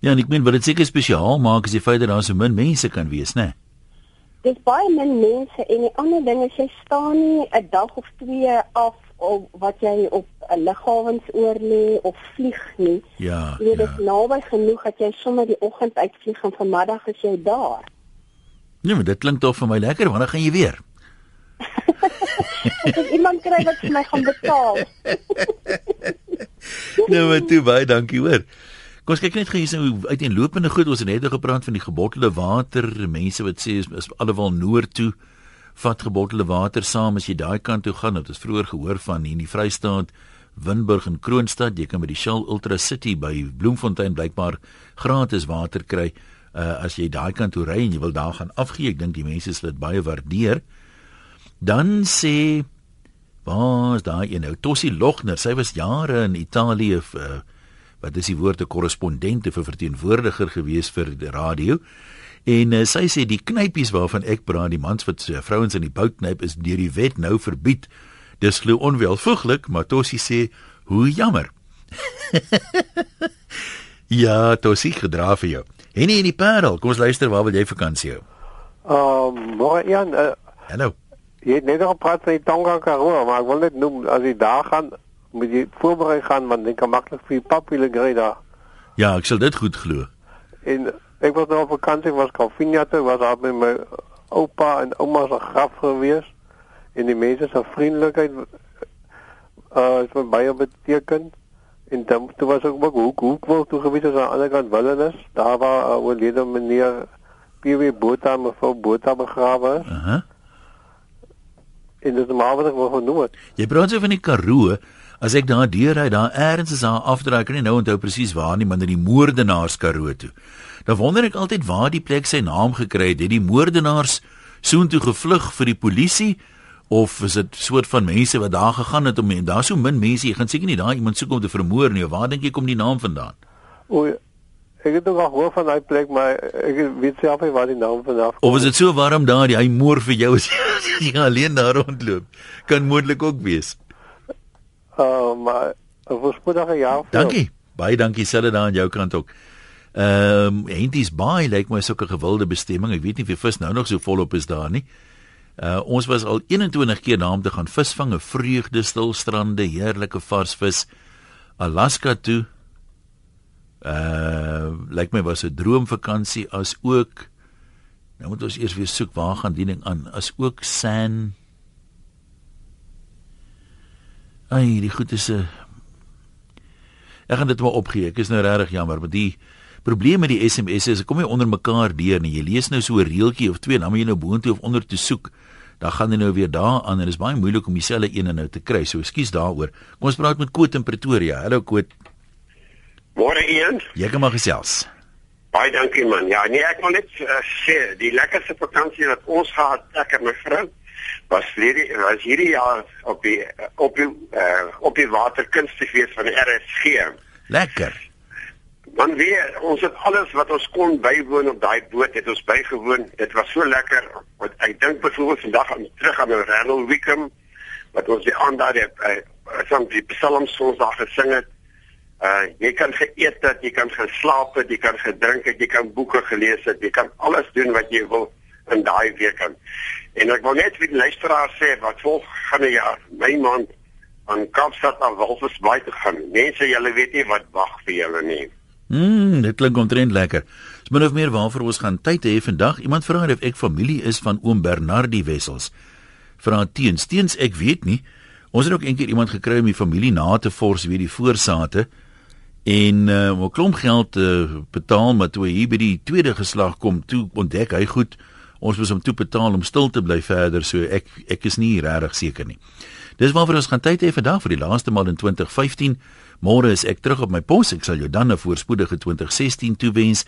Speaker 1: Ja, en ek meen wat dit seker spesiaal maak is die feit dat daar so min mense kan wees, né?
Speaker 16: Dis baie min mense en die ander ding is jy staan nie 'n dag of twee af of wat jy op 'n lughawens oor lê of vlieg nie.
Speaker 1: Ja.
Speaker 16: Jy weet dit naby genoeg dat jy sommer die oggend uitvlieg en vanmiddag is jy daar.
Speaker 1: Nee, maar dit klink tog vir my lekker. Wanneer gaan jy weer?
Speaker 16: Iemand kry wat vir my gaan betaal. [laughs]
Speaker 1: nou maar toe baie dankie hoor. Kom ons kyk net gou hier so uiteenlopende goed. Ons net gepraat van die gebottelde water. Mense wat sê is, is alhoewel noord toe vat gebottelde water saam as jy daai kant toe gaan. Dit is vroeër gehoor van hier in die Vrystaat, Winburg en Kroonstad. Jy kan by die Shell Ultra City by Bloemfontein blykbaar gratis water kry uh, as jy daai kant toe ry en jy wil daar gaan afgee. Ek dink die mense sal dit baie waardeer. Dan sê was daai een nou Tossie Logner, sy was jare in Italië vir wat is die woord 'n korrespondente vir verteenwoordiger gewees vir die radio. En uh, sy sê die knypies waarvan ek praat, die mans wat uh, vrouens in die bout knyp is deur die wet nou verbied. Dis glo onwelvoeglik, maar Tossie sê hoe jammer. [laughs] ja, Tossie gedra vir jou. Henny in die Parel, kom ons luister waar wil jy vakansie hou?
Speaker 17: Ehm, um, maar Jan, uh,
Speaker 1: Hallo.
Speaker 17: Jy het net nog gepraat van die Tonga Karoo, maar ek wil net noem as jy daar gaan, moet jy voorberei gaan want jy kan maklik vir die papwiele kry daar.
Speaker 1: Ja, ek sal dit goed glo.
Speaker 17: En ek was nou op vakansie was Calvinia toe, was daar met my oupa en ouma se graf gewees en die mense se vriendelikheid uh is my baie beteken. En dan toe was ek ook hoek hoek wil toe gewees aan die ander kant Willenis. Daar waar uh, oorlede meneer PW Botha mevrou Botha begrawe is.
Speaker 1: Uh -huh.
Speaker 17: En dit is maar wat ek wil genoem het.
Speaker 1: Jy praat so van die Karoo. As ek daar deurry, daar eers is daar afdraai, kan nie nou onthou presies waar nie, maar in die moordenaars Karoo toe. Dan wonder ek altyd waar die plek sy naam gekry het. Het die moordenaars soontoe gevlug vir die polisie of is dit soort van mense wat daar gegaan het om en daar so min mense, jy gaan seker nie daar iemand soek om te vermoor nie. Waar dink jy kom die naam vandaan?
Speaker 17: O, ek het ook al gehoor van daai plek, maar ek weet self nie waar die naam vandaan
Speaker 1: Of is dit so warm daar, hy moor vir jou as [laughs] jy alleen daar rondloop? Kan moontlik ook wees.
Speaker 17: Uh, maar voorspoedige jaar.
Speaker 1: Dankie. Baie dankie selfe daar aan jou kant ook. Ehm um, Henties Bay lyk my sulke gewilde bestemming. Ek weet nie of die vis nou nog so volop is daar nie. Uh ons was al 21 keer daar om te gaan visvang, 'n vreugde stil strande, heerlike vars vis. Alaska toe. Uh lyk my was 'n droomvakansie as ook Nou moet ons eers weer soek waar gaan die ding aan. As ook San Ai, die goed is 'n Ek gaan dit maar opgee. Ek is nou regtig jammer, maar die probleem met die SMS is, ek kom nie onder mekaar deur nie. Jy lees nou so 'n reeltjie of twee, dan moet jy nou boontoe of onder toe soek. Dan gaan jy nou weer daar aan en dit is baie moeilik om dieselfde een nou te kry. So ekskuus daaroor. Kom ons praat met Koot in Pretoria. Hallo Koot.
Speaker 18: Môre een.
Speaker 1: Jy kan maar gesels.
Speaker 18: Baie dankie man. Ja, nee, ek wil net uh, sê die lekkerste vakansie wat ons gehad, ek en my vrou, was hierdie was hierdie jaar op die op die uh, op die waterkunstefees van die RSG.
Speaker 1: Lekker.
Speaker 18: Man weer, ons het alles wat ons kon bywoon op daai boot het ons bygewoon. Dit was so lekker. Want ek dink byvoorbeeld vandag aan terug aan Randall Wickham wat ons die aand daar het uh, soms die psalms ons daar gesing het. Uh jy kan geëet het, jy kan geslaap het, jy kan gedrink het, jy kan boeke gelees het, jy kan alles doen wat jy wil in daai week aan. En ek wil net vir die luisteraars sê wat volgende jaar my maand aan Kaapstad na Walvisbaai te gaan. Mense, julle weet nie wat wag vir julle nie.
Speaker 1: Mm, dit klink omtrent lekker. Dis min of meer waarvoor ons gaan tyd hê vandag. Iemand vra of ek familie is van oom Bernardie Wessels. Vra teens, teens ek weet nie. Ons het ook eendag iemand gekry om die familie na te vors wie die voorsate en uh, 'n klomp geld uh, betaal maar toe hy hier by die tweede geslag kom, toe ontdek hy goed ons moet hom toe betaal om stil te bly verder so ek ek is nie regtig seker nie. Dis waarvoor ons gaan tyd hê vandag vir die laaste maal in 2015. Môre is ek terug op my pos. Ek sal jou dan 'n voorspoedige 2016 toewens.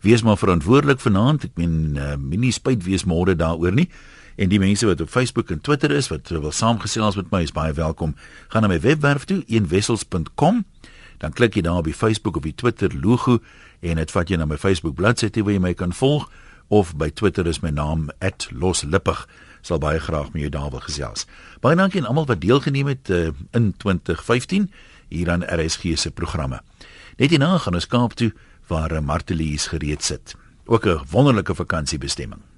Speaker 1: Wees maar verantwoordelik vanaand. Ek meen uh, minie spyt wees môre daaroor nie. En die mense wat op Facebook en Twitter is wat wil saamgesels met my is baie welkom. Gaan na my webwerf toe eenwessels.com. Dan klik jy daar op die Facebook of die Twitter logo en dit vat jou na my Facebook bladsy toe waar jy my kan volg of by Twitter is my naam @loslippig sal baie graag met jou daar wil gesels. Baie dankie aan almal wat deelgeneem het uh, in 2015 hier aan RSG se programme. Net hierna gaan ons Kaap toe waar Martelies gereed sit. Ook 'n wonderlike vakansiebestemming.